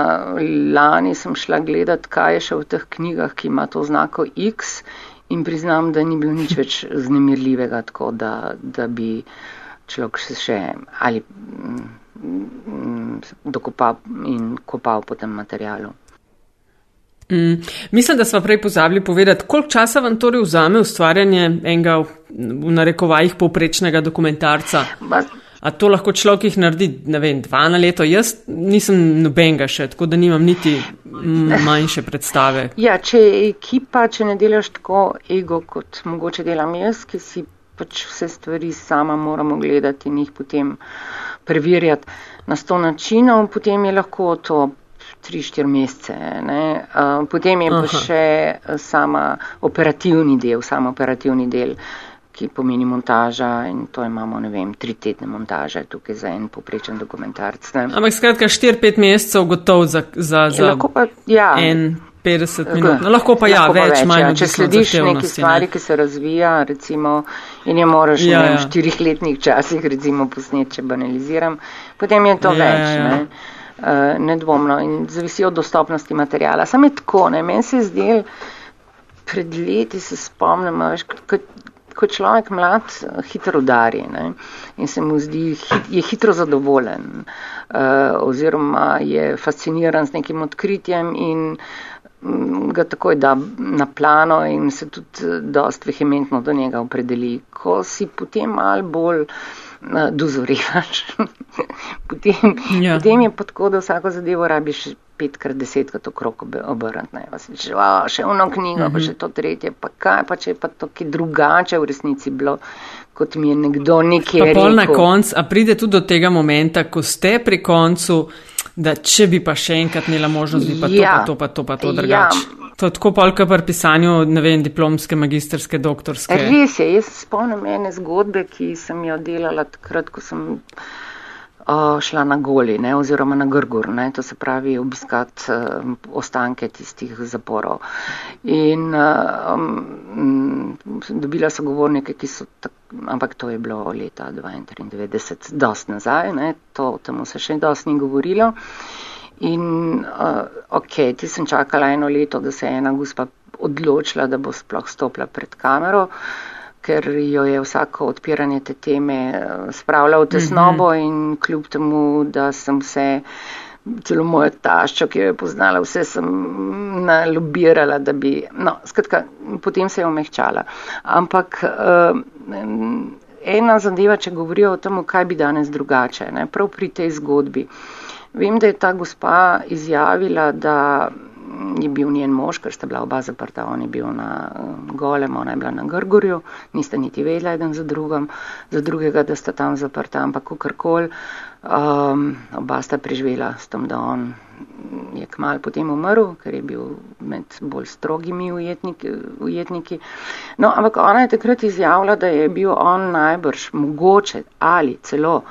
lani sem šla gledat, kaj je še v teh knjigah, ki ima to znako X in priznam, da ni bilo nič več znemirljivega, tako da, da bi človek se še ali mm, mm, dokopal in kopal po tem materialu. Mm, mislim, da smo prej pozabili povedati, koliko časa vam torej vzame ustvarjanje enega v narekovajih povprečnega dokumentarca. A to lahko človek jih naredi, ne vem, dva na leto. Jaz nisem nobenega še, tako da nimam niti manjše predstave. Ja, če je ekipa, če ne delaš tako ego, kot mogoče delam jaz, ki si pač vse stvari sama moramo gledati in jih potem preverjati na sto načinov, potem je lahko to. 3-4 mesece. Uh, potem je pa še sama operativni del, sama operativni del, ki pomeni montaža in to imamo, ne vem, tri tedne montaže tukaj za en poprečen dokumentarc. Ne. Ampak skratka, 4-5 mesecev gotov za, za, za pa, ja. en 50 minut. No, lahko pa ja, lahko več, več manj. Ja. Če slediš neki stvari, ne. ki se razvija, recimo, in je moraš ja, v ja. štirih letnih časih, recimo, posnet, če banaliziram, potem je to ja, več. Ja, ja. Ne. Uh, nedvomno in zavisi od dostopnosti materijala. Sam je tako, ne, meni se je zdel, pred leti se spomnim, veš, kot, ko človek mlad eh, hitro udari ne? in se mu zdi, hit, je hitro zadovoljen uh, oziroma je fasciniran z nekim odkritjem in um, ga takoj da na plano in se tudi eh, dost vehementno do njega opredeli. Ko si potem mal bolj uh, dozorevaš, potem, ja. potem je pa tako, da vsako zadevo rabiš petkrat, desetkrat okrog obrniti. Še, še eno knjigo, mm -hmm. pa mhm. še to tretje, pa kaj pa če je pa to, ki drugače v resnici bilo, kot mi je nekdo nekje rekel. Pol na konc, a pride tudi do tega momenta, ko ste pri koncu, da če bi pa še enkrat imela možnost, bi pa ja. to, pa to, pa to, pa to drugače. Ja. To je tako polka pri pisanju, ne vem, diplomske, magisterske, doktorske. Res je, jaz spomnim ene zgodbe, ki sem jo delala takrat, ko sem šla na Goli ne, oziroma na Grgur, ne, to se pravi obiskat uh, ostanke tistih zaporov. In um, dobila so govornike, ki so, tak, ampak to je bilo leta 1993, dost nazaj, ne, to temu se še dost ni govorilo. In uh, ok, ti sem čakala eno leto, da se je ena gospa odločila, da bo sploh stopila pred kamero. Uh, ker jo je vsako odpiranje te teme eh, spravljalo v tesnobo mm -hmm. in kljub temu, da sem se, celo moja tašča, ki jo je poznala, vse sem nalobirala, da bi, no, skratka, potem se je omehčala. Ampak uh, ena zadeva, če govorijo o tem, kaj bi danes drugače, ne, prav pri tej zgodbi. Vem, da je ta gospa izjavila, da je bil njen mož, ker sta bila oba zaprta, on je bil na eh, golem, ona je bila na grgorju, niste niti vedela eden za, drugom, za drugega, da sta tam zaprta, ampak kakorkoli, um, oba sta preživela s tem, da on je kmal potem umrl, ker je bil med bolj strogimi ujetniki. ujetniki. No, ampak ona je takrat izjavila, da je bil on najbrž mogoče ali celo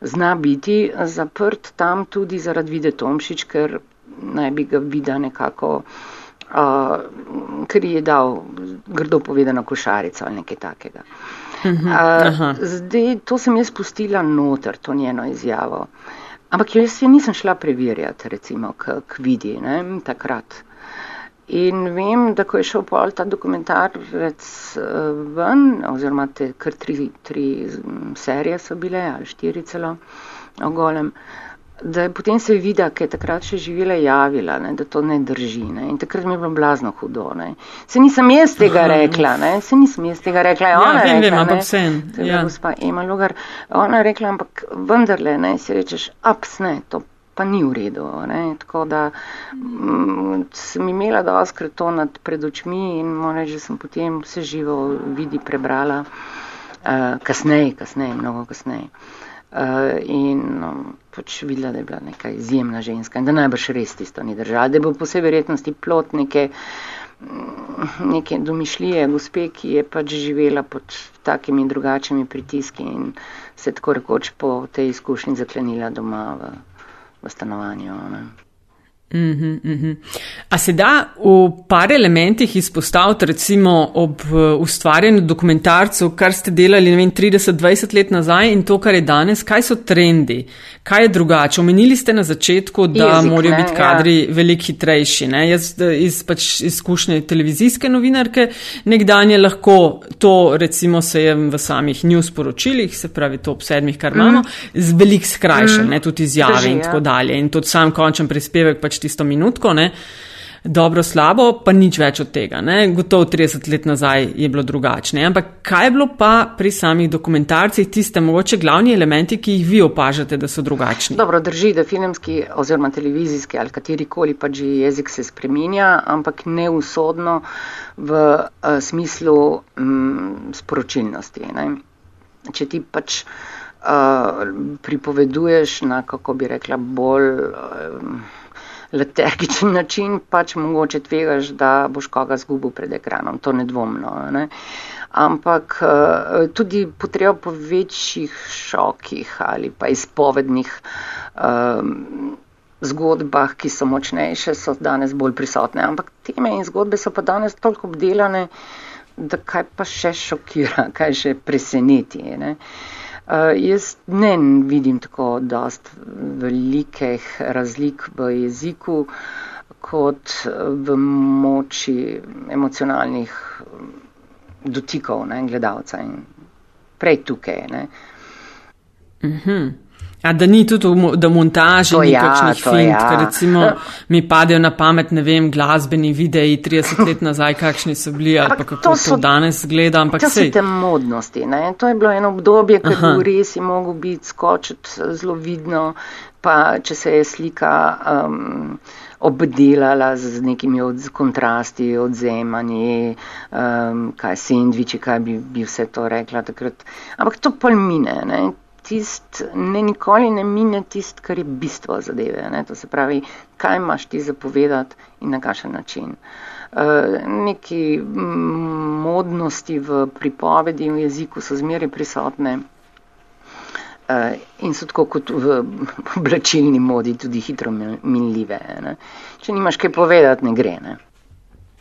zna biti zaprt tam tudi zaradi vide Tomšič, ker naj bi ga videl nekako, uh, ker je dal grdo povedano košarico ali nekaj takega. Uh, zdaj, to sem jaz spustila noter, to njeno izjavo. Ampak jaz se nisem šla preverjati, recimo, k vidi, ne, takrat. In vem, da ko je šel pol ta dokumentarec ven, oziroma te kar tri, tri serije so bile, ali štiri celo, o golem, uh, da je potem se vida, ki je takrat še živela, javila, ne, da to ne drži. Ne, in takrat mi je bilo blazno hudo. Ne. Se nisem jaz tega rekla, ne, se nisem jaz tega rekla. Ja, ona vem, rekla, vem, ampak sem. Ja. Gospa Ema Lugar, ona je rekla, ampak vendarle, ne, si rečeš, ups, ne, to pa ni v redu. Ne, tako da m, sem imela doskrat to nad pred očmi in moram reči, že sem potem vse živo vidi prebrala, uh, kasneje, kasneje, mnogo kasneje. Uh, in um, pač videla, da je bila neka izjemna ženska in da najbrž res tisto ni držala, da bo po vsej verjetnosti plot neke, mm, neke domišljije gospe, ki je pač živela pod takimi drugačnimi pritiski in se tako rekoč po tej izkušnji zaklenila doma v, v stanovanju. Ne. Mm -hmm, mm -hmm. A se da v par elementih izpostaviti, recimo ob eh, ustvarjanju dokumentarcev, kar ste delali 30-20 let nazaj in to, kar je danes, kaj so trendi, kaj je drugače? Omenili ste na začetku, da Jezik, morajo ne, biti kadri ja. veliko hitrejši. Ne? Jaz iz pač izkušnje televizijske novinarke nekdanje lahko to, recimo se je v samih news poročilih, se pravi to ob sedmih, kar mm. imamo, z velik skrajšan, mm. tudi izjave Drži, in tako ja. dalje. In tudi sam končen prispevek pač tisto minutko, ne, dobro, slabo, pa nič več od tega. Ne? Gotovo 30 let nazaj je bilo drugačne. Ampak kaj je bilo pa pri samih dokumentarcih tiste mogoče glavni elementi, ki jih vi opažate, da so drugačni? Dobro, drži, da filmski oziroma televizijski ali katerikoli pač že jezik se spreminja, ampak ne usodno v uh, smislu um, sporočilnosti. Ne? Če ti pač uh, pripoveduješ na, kako bi rekla, bolj. Uh, letargičen način, pač mogoče tvegaš, da boš koga zgubil pred ekranom, to nedvomno. Ne? Ampak eh, tudi potreba po večjih šokih ali pa izpovednih um, zgodbah, ki so močnejše, so danes bolj prisotne. Ampak teme in zgodbe so pa danes toliko obdelane, da kaj pa še šokira, kaj še preseneti. Ne? Uh, jaz ne vidim tako dost velikih razlik v jeziku kot v moči emocionalnih dotikov ne, gledalca in prej tukaj. Ne. -hmm. A da ni tudi v montaži nekakšnih ja, fint, ja. ker recimo mi padejo na pamet, ne vem, glasbeni videi 30 let nazaj, kakšni so bili ali pa kako to, so, to danes gleda. Ampak to so te modnosti, ne? to je bilo eno obdobje, ko je res je mogel biti skočiti zelo vidno, pa če se je slika. Um, obdelala z nekimi od kontrasti, odzemanji, um, kaj sendviči, kaj bi, bi vse to rekla takrat. Ampak to pol mine, ne? Tist, ne nikoli ne mine tist, kar je bistvo zadeve. Ne? To se pravi, kaj imaš ti zapovedati in na kakšen način. Uh, neki modnosti v pripovedi in v jeziku so zmeraj prisotne uh, in so tako kot v oblačilni modi tudi hitro minljive. Ne? Če nimaš kaj povedati, ne gre. Ne?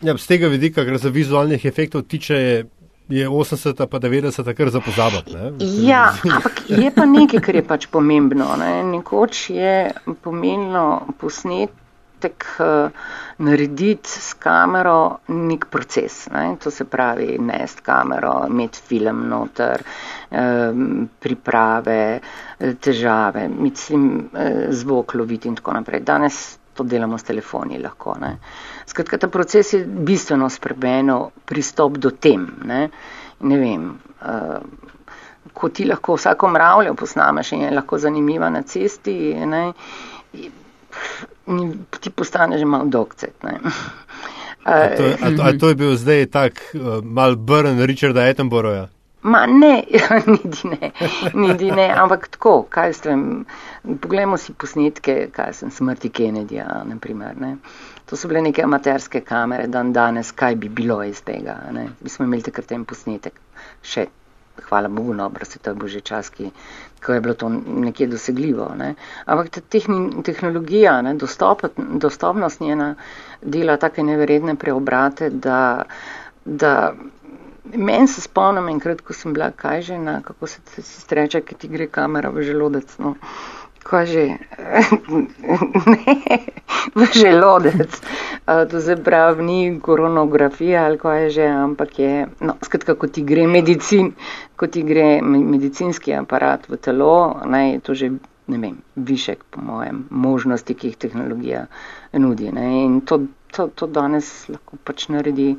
Ja, z tega vidika, kar se vizualnih efektov tiče, 80 pa 90 kar za pozabiti. Ja, ampak je pa nekaj, kar je pač pomembno. Ne? Nekoč je pomenilo posnetek uh, narediti s kamero nek proces. Ne? To se pravi, nest kamero, imeti film noter, um, priprave, težave, mislim, zvok loviti in tako naprej. Danes to delamo s telefoni lahko. Ne. Skratka, ta proces je bistveno spremenil pristop do tem. Ne, ne vem, uh, ko ti lahko vsako mravljo posnameš in je lahko zanimiva na cesti, ne, ti postane že malo dokcet. A to, a, to, a to je bil zdaj tak uh, mal brn Richarda Attenborougha? Ma ne, niti ne, niti ne, ampak tako, kaj s tem, poglejmo si posnetke, kaj sem smrti Kennedyja, naprimer, ne. To so bile neke amaterske kamere, dan danes, kaj bi bilo iz tega, ne. Mi smo imeli takrat ten posnetek, še, hvala Bogu, no, se to je božje čas, ki, ko je bilo to nekje dosegljivo, ne. Ampak ta tehni, tehnologija, ne, dostop, dostopnost njena dela take neverjetne preobrate, da, da Meni se spomnim enkrat, ko sem bila kažena, kako se ti streče, ki ti gre kamera v želodec. No. Kaj že? ne, v želodec. To se pravi, ni koronografija ali kaj je že, ampak je, no, skratka, ko ti gre medicin, ko ti gre medicinski aparat v telo, naj to že, ne vem, višek, po mojem, možnosti, ki jih tehnologija nudi. Ne. In to, to, to danes lahko pač naredi.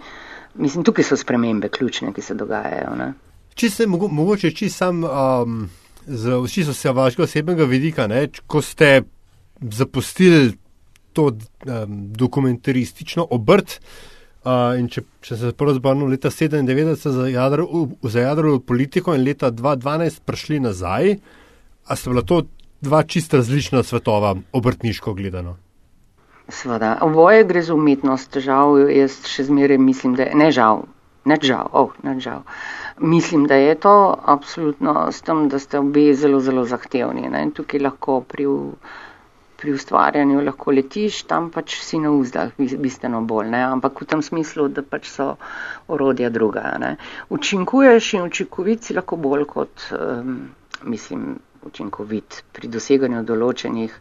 Mislim, tukaj so spremembe ključne, ki se dogajajo. Ne? Če se mogo, mogoče čisto sam um, z čisto se vašega osebnega vidika, ne, ko ste zapustili to um, dokumentaristično obrt uh, in če, če se prvo zbrnil leta 97 za jadro politiko in leta 2012 prišli nazaj, a sta bila to dva čisto različna svetova, obrtniško gledano? Sveda, oboje gre za umetnost, žal, jaz še zmeraj mislim, da je, ne žal, ne žal, oh, ne žal. Mislim, da je to absolutno s tem, da ste obe zelo, zelo zahtevni. Ne? Tukaj lahko pri, pri ustvarjanju lahko letiš, tam pač si na uzdah bistveno bolj, ne? ampak v tem smislu, da pač so orodja druga. Ne? Učinkuješ in učinkovit si lahko bolj kot, um, mislim, učinkovit pri doseganju določenih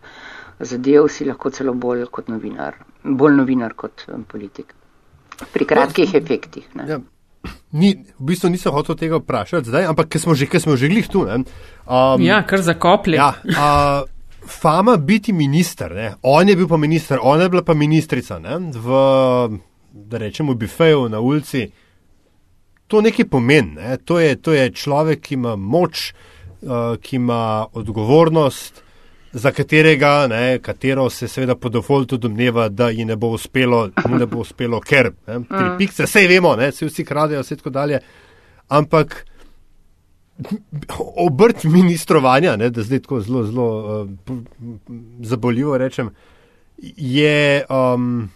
zadev si lahko celo bolj kot novinar, bolj novinar kot um, politik. Pri kratkih no, efektih. Ja, ni, v bistvu nisem hotel tega vprašati zdaj, ampak ker smo že, ker smo že glih tu. Um, ja, kar za koplje. Ja, uh, fama biti minister, ne? on je bil pa minister, ona je bila pa ministrica ne? v, da rečemo, bifeju na ulici. To nekaj pomeni. Ne? To, je, to je človek, ki ima moč, uh, ki ima odgovornost, za katerega, ne, katero se seveda po defaultu domneva, da ji ne bo uspelo, ne bo uspelo ker ne, tri mm. pikce, vse vemo, ne, vsi, vsi kradejo, vse tako dalje. Ampak obrt ministrovanja, ne, da zdaj tako zelo, zelo uh, zaboljivo rečem, je um,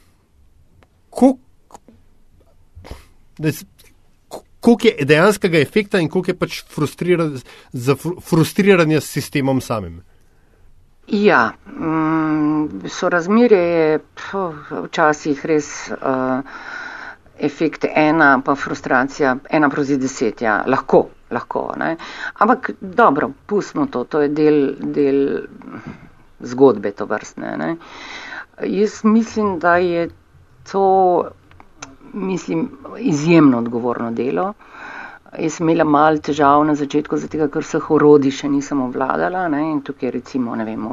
koliko je dejanskega efekta in koliko je pač frustriranja s sistemom samim. Ja, mm, so razmere je včasih res uh, efekt ena, pa frustracija ena proti deset, ja, lahko, lahko. Ne? Ampak dobro, pustimo to, to je del, del zgodbe to vrstne. Ne? Jaz mislim, da je to mislim, izjemno odgovorno delo. Jaz sem imela malo težav na začetku, zato ker vseh orodij še nisem obvladala. Ne? In tukaj recimo, ne vem,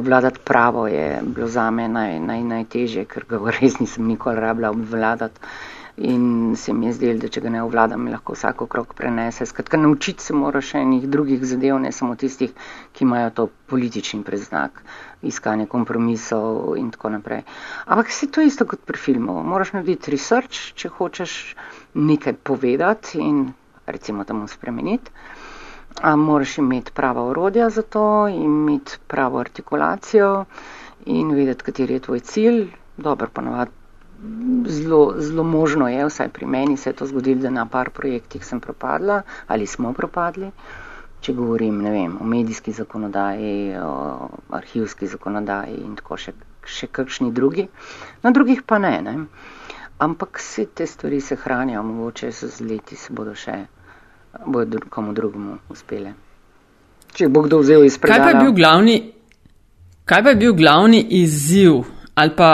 obvladati pravo je bilo za me naj, naj, najtežje, ker ga res nisem nikoli rabila obvladati. In se mi je zdelo, da če ga ne obvladam, lahko vsako krok prenese. Skratka, naučiti se moraš še enih drugih zadev, ne samo tistih, ki imajo to politični preznak, iskanje kompromisov in tako naprej. Ampak se to isto kot pri filmu. Moraš narediti research, če hočeš nekaj povedati in recimo temu spremeniti. A moraš imeti prava orodja za to, imeti pravo artikulacijo in vedeti, kateri je tvoj cilj. Dobro, ponovadi zelo, zelo možno je, vsaj pri meni se je to zgodilo, da na par projektih sem propadla ali smo propadli. Če govorim vem, o medijski zakonodaji, o arhivski zakonodaji in tako še, še kakšni drugi, na drugih pa ne. ne ampak vse te stvari se hranijo, mogoče so z leti se bodo še, bodo komu drugemu uspele. Če bo kdo vzel iz predala. Kaj pa je bil glavni, kaj pa je bil glavni izziv ali pa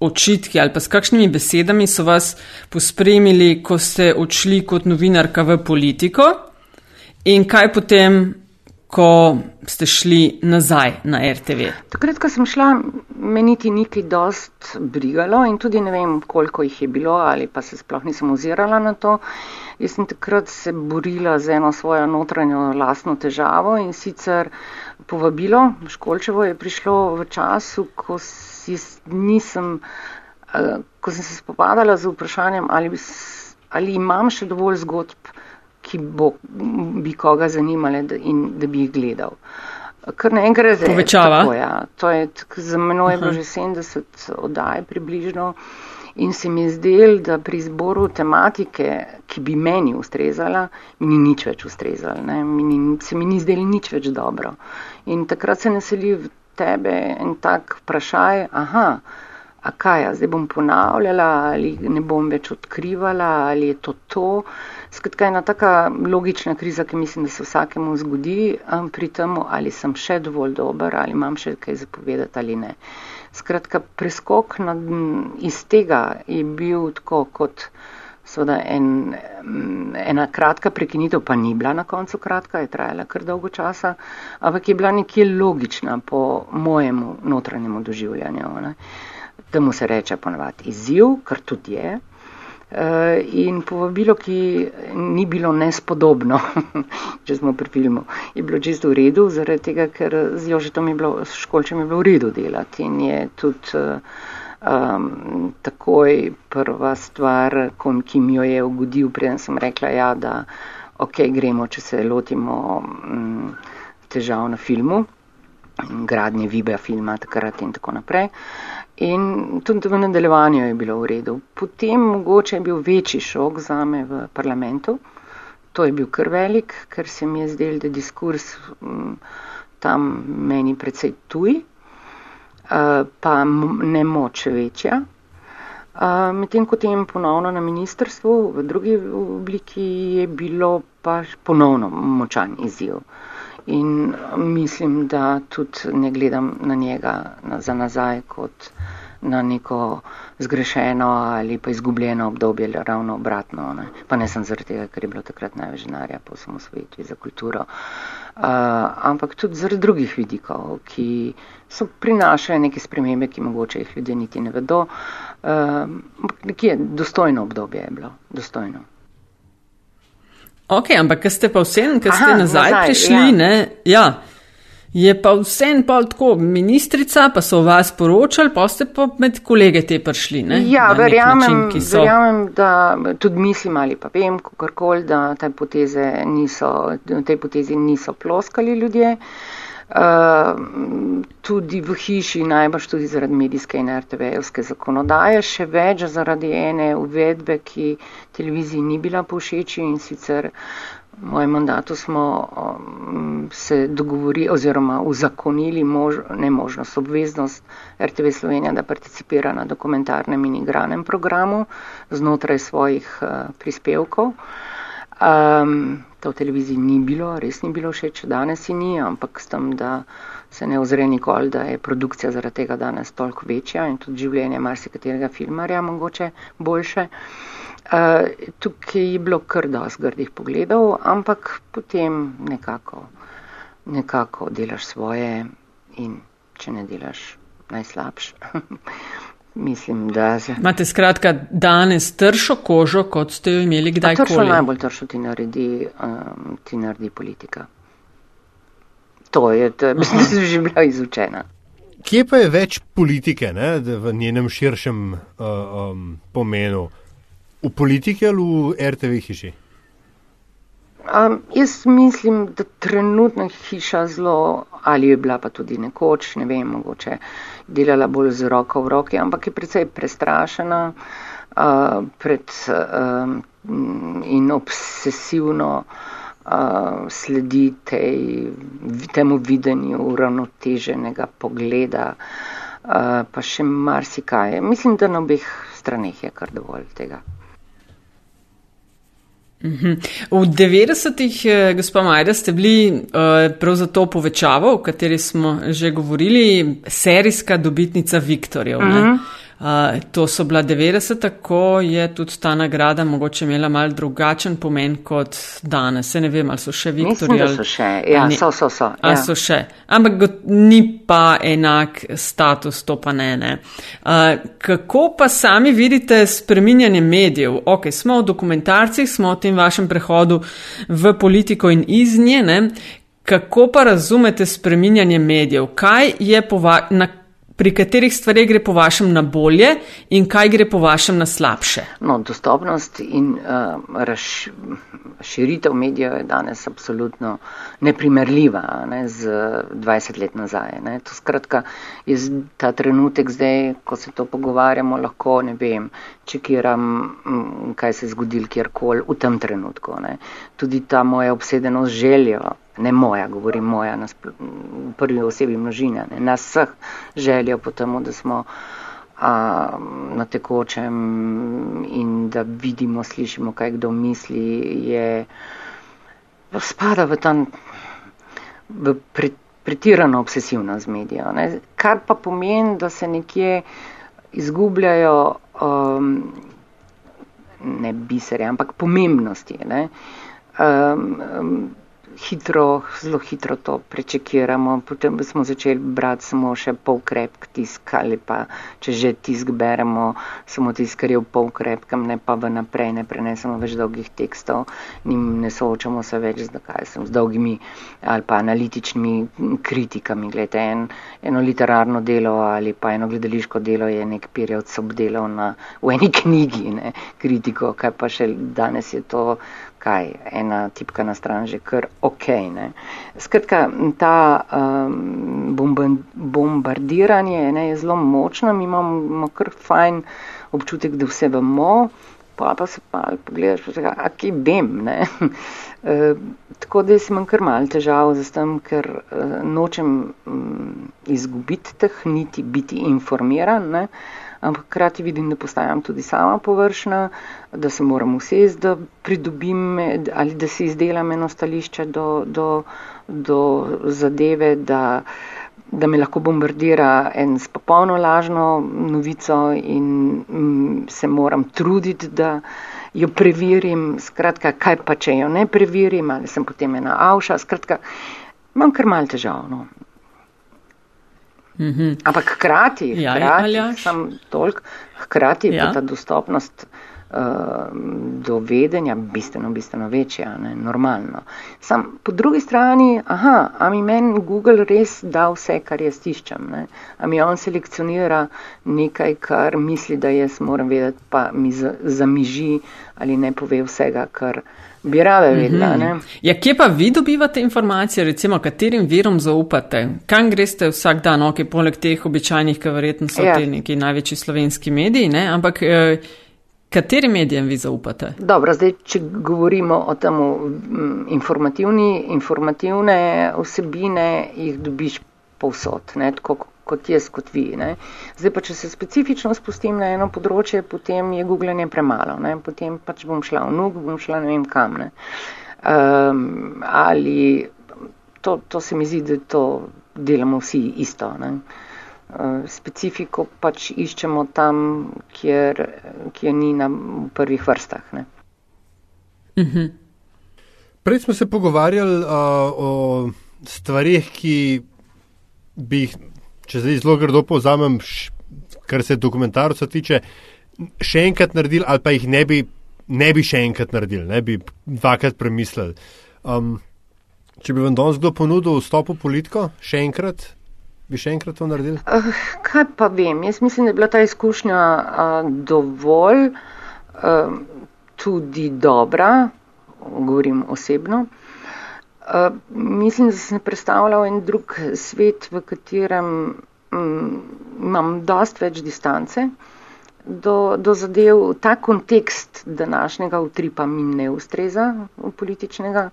očitki ali pa s kakšnimi besedami so vas pospremili, ko ste odšli kot novinarka v politiko in kaj potem ko ste šli nazaj na RTV? Takrat, ko sem šla, me niti niti dost brigalo in tudi ne vem, koliko jih je bilo ali pa se sploh nisem ozirala na to. Jaz sem takrat se borila z eno svojo notranjo lastno težavo in sicer povabilo, Školčevo je prišlo v času, ko, nisem, eh, ko sem se spopadala z vprašanjem, ali, ali imam še dovolj zgodb ki bo, bi koga zanimale in da bi jih gledal. Kar naenkrat je povečava. Ja. To je, za menoj je bilo že 70 oddaj približno in se mi je zdel, da pri izboru tematike, ki bi meni ustrezala, mi ni nič več ustrezala. Mi se mi ni zdel nič več dobro. In takrat se naseli v tebe en tak vprašaj, aha, a kaj, zdaj bom ponavljala ali ne bom več odkrivala ali je to to. Skratka, ena taka logična kriza, ki mislim, da se vsakemu zgodi um, pri tem, ali sem še dovolj dober, ali imam še kaj zapovedati ali ne. Skratka, preskok na, iz tega je bil tako kot seveda en, ena kratka prekinitev, pa ni bila na koncu kratka, je trajala kar dolgo časa, ampak je bila nekje logična po mojemu notranjemu doživljanju. Ne. Temu se reče ponovadi izziv, kar tudi je. Eh, in povabilo, ki ni bilo nespodobno, če smo pri filmu, je bilo čisto v redu, zaradi tega, ker z Jožetom je bilo, s Školčem je bilo v redu delati in je tudi um, takoj prva stvar, ki mi jo je ugodil, preden sem rekla, ja, da ok, gremo, če se lotimo um, težav na filmu, gradnje vibe filma takrat in tako naprej. In tudi v nadaljevanju je bilo v redu. Potem mogoče je bil večji šok za me v parlamentu. To je bil kar velik, ker se mi je zdel, da diskurs m, tam meni precej tuj, uh, pa ne moč večja. Uh, Medtem ko tem ponovno na ministrstvu v drugi obliki je bilo pa ponovno močan izziv. In mislim, da tudi ne gledam na njega za nazaj kot na neko zgrešeno ali pa izgubljeno obdobje, ravno obratno. Ne. Pa ne sem zaradi tega, ker je bilo takrat največ denarja po samosvojitvi za kulturo. ampak tudi zaradi drugih vidikov, ki so prinašali neke spremembe, ki mogoče jih ljudje niti ne vedo. Uh, nekje dostojno obdobje je bilo, dostojno. Ok, ampak kaj ste pa vsem, kaj ste nazaj, nazaj prišli, ja. ne? Ja. Je pa vsem pa tako, ministrica, pa so vas poročali, pa ste pa med kolege te prišli. Ne? Ja, verjamem, način, so... verjamem, da tudi mislim ali pa vem, kakorkoli, da te poteze niso, te potezi niso ploskali ljudje. Uh, tudi v hiši, najbrž tudi zaradi medijske in RTV-evske zakonodaje, še več zaradi ene uvedbe, ki televiziji ni bila povšeči in sicer V mojem mandatu smo um, se dogovorili oziroma uzakonili mož, ne možnost, obveznost RTV Slovenija, da participira na dokumentarnem in igranem programu znotraj svojih uh, prispevkov. Um, to v televiziji ni bilo, res ni bilo všeč, danes in ni, ampak s tem, da se ne ozre nikoli, da je produkcija zaradi tega danes toliko večja in tudi življenje marsikaterega filmarja mogoče boljše. Uh, tukaj je bilo kar dosti grdih pogledov, ampak potem nekako, nekako delaš svoje in če ne delaš najslabš. Mislim, da se. Imate skratka danes tršo kožo, kot ste jo imeli kdaj? Tršo najbolj tršo ti naredi, um, ti naredi politika. To je, to je mislim, da že bila izučena. Kje pa je več politike ne, v njenem širšem uh, um, pomenu? V politiki ali v RTV hiši? Um, jaz mislim, da trenutna hiša zelo, ali je bila pa tudi nekoč, ne vem, mogoče delala bolj z roko v roki, ampak je precej prestrašena uh, pred, um, in obsesivno uh, sledi tej, temu videnju uravnoteženega pogleda, uh, pa še marsikaj. Mislim, da na obeh straneh je kar dovolj tega. Mhm. V 90-ih, eh, gospod Majda, ste bili uh, prav za to povečavo, o kateri smo že govorili, serijska dobitnica Viktorjev. Uh -huh. Uh, to so bila 90, tako je tudi ta nagrada mogoče imela mal drugačen pomen kot danes. Se ne vem, ali so še Viktorji. Ali so še, ja, so, so, so. Ja. so še. Ampak ni pa enak status, to pa ne. ne. Uh, kako pa sami vidite spreminjanje medijev? Ok, smo v dokumentarcih, smo v tem vašem prehodu v politiko in iz nje. Ne? Kako pa razumete spreminjanje medijev? Kaj je po vašem pri katerih stvarih gre po vašem na bolje in kaj gre po vašem na slabše? No, dostopnost in uh, razširitev medijev je danes absolutno neprimerljiva ne, z 20 let nazaj. Ne. To skratka je ta trenutek zdaj, ko se to pogovarjamo, lahko ne vem, čekiram, kaj se je zgodil kjerkoli v tem trenutku. Ne. Tudi ta moja obsedenost željo ne moja, govorim moja, na prvi osebi množina, ne, nas vseh željo po temu, da smo a, na tekočem in da vidimo, slišimo, kaj kdo misli, je spada v ta v pre, pretirano obsesivno z medijo. Ne, kar pa pomeni, da se nekje izgubljajo um, ne bisere, ampak pomembnosti. Um, um, hitro, zelo hitro to prečekiramo. Potem smo začeli brati samo še polkrepk tisk ali pa če že tisk beremo, samo tisk, kar je v polkrepkem, ne pa v naprej, ne prenesemo več dolgih tekstov, njim ne soočamo se več z, sem, z dolgimi ali pa analitičnimi kritikami. Glede, en, eno literarno delo ali pa eno gledališko delo je nek period obdelal na, v eni knjigi, ne, kritiko, kaj pa še danes je to kaj, ena tipka na stran že kar ok. Ne. Skratka, ta um, bombardiranje ne, je zelo močno, mi imamo kar fajn občutek, da vse vemo, pa pa se pa pogledaš, a ki vem. E, tako da jaz imam kar mal težav z tem, ker uh, nočem um, izgubiti teh, niti biti informiran. Ne ampak krati vidim, da postajam tudi sama površna, da se moram usesti, da pridobim ali da si izdelam eno stališče do, do, do zadeve, da, da me lahko bombardira en s popolno lažno novico in m, se moram truditi, da jo preverim, skratka, kaj pa če jo ne preverim, ali sem potem ena avša, skratka, imam kar mal težav. Mm -hmm. Ampak hkrati, Ja, hkrati, sam toliko, hkrati Ja. pa ta dostopnost do vedenja bistveno, bistveno večja, ne, normalno. Sam po drugi strani, aha, a mi meni Google res da vse, kar jaz tiščem, ne? a mi on selekcionira nekaj, kar misli, da jaz moram vedeti, pa mi za- zamiži ali ne pove vsega, kar bi rada vedela. ne. Ja, kje pa vi dobivate informacije, recimo, katerim virom zaupate? Kam greste vsak dan, ok, poleg teh običajnih, ki verjetno so ja. te neki največji slovenski mediji, ne? ampak eh, katerim medijem vi zaupate? Dobro, zdaj, če govorimo o tem mm, informativni, informativne vsebine, jih dobiš povsod, ne, tako kot jaz, kot vi. Ne. Zdaj pa, če se specifično spustim na eno področje, potem je googlanje premalo, ne. potem pač bom šla v nuk, bom šla ne vem kam. Ne. Um, ali to, to se mi zdi, da to delamo vsi isto. Ne. Uh, Specifiko pač iščemo tam, kjer, kjer ni na prvih vrstah. Ne. Prej smo se pogovarjali uh, o stvarih, ki bi jih, če zdaj zelo grdo povzamem, š- kar se dokumentarca tiče, še enkrat naredili, ali pa jih ne bi, ne bi še enkrat naredili, ne bi dvakrat premislili. Um, če bi vam danes kdo ponudil vstop v politiko, še enkrat, bi še enkrat to naredili? Uh, kaj pa vem, jaz mislim, da je bila ta izkušnja uh, dovolj uh, tudi dobra, govorim osebno. Uh, mislim, da sem predstavljal en drug svet, v katerem um, imam dost več distance do, do zadev. Ta kontekst današnjega utripa mi ne ustreza političnega,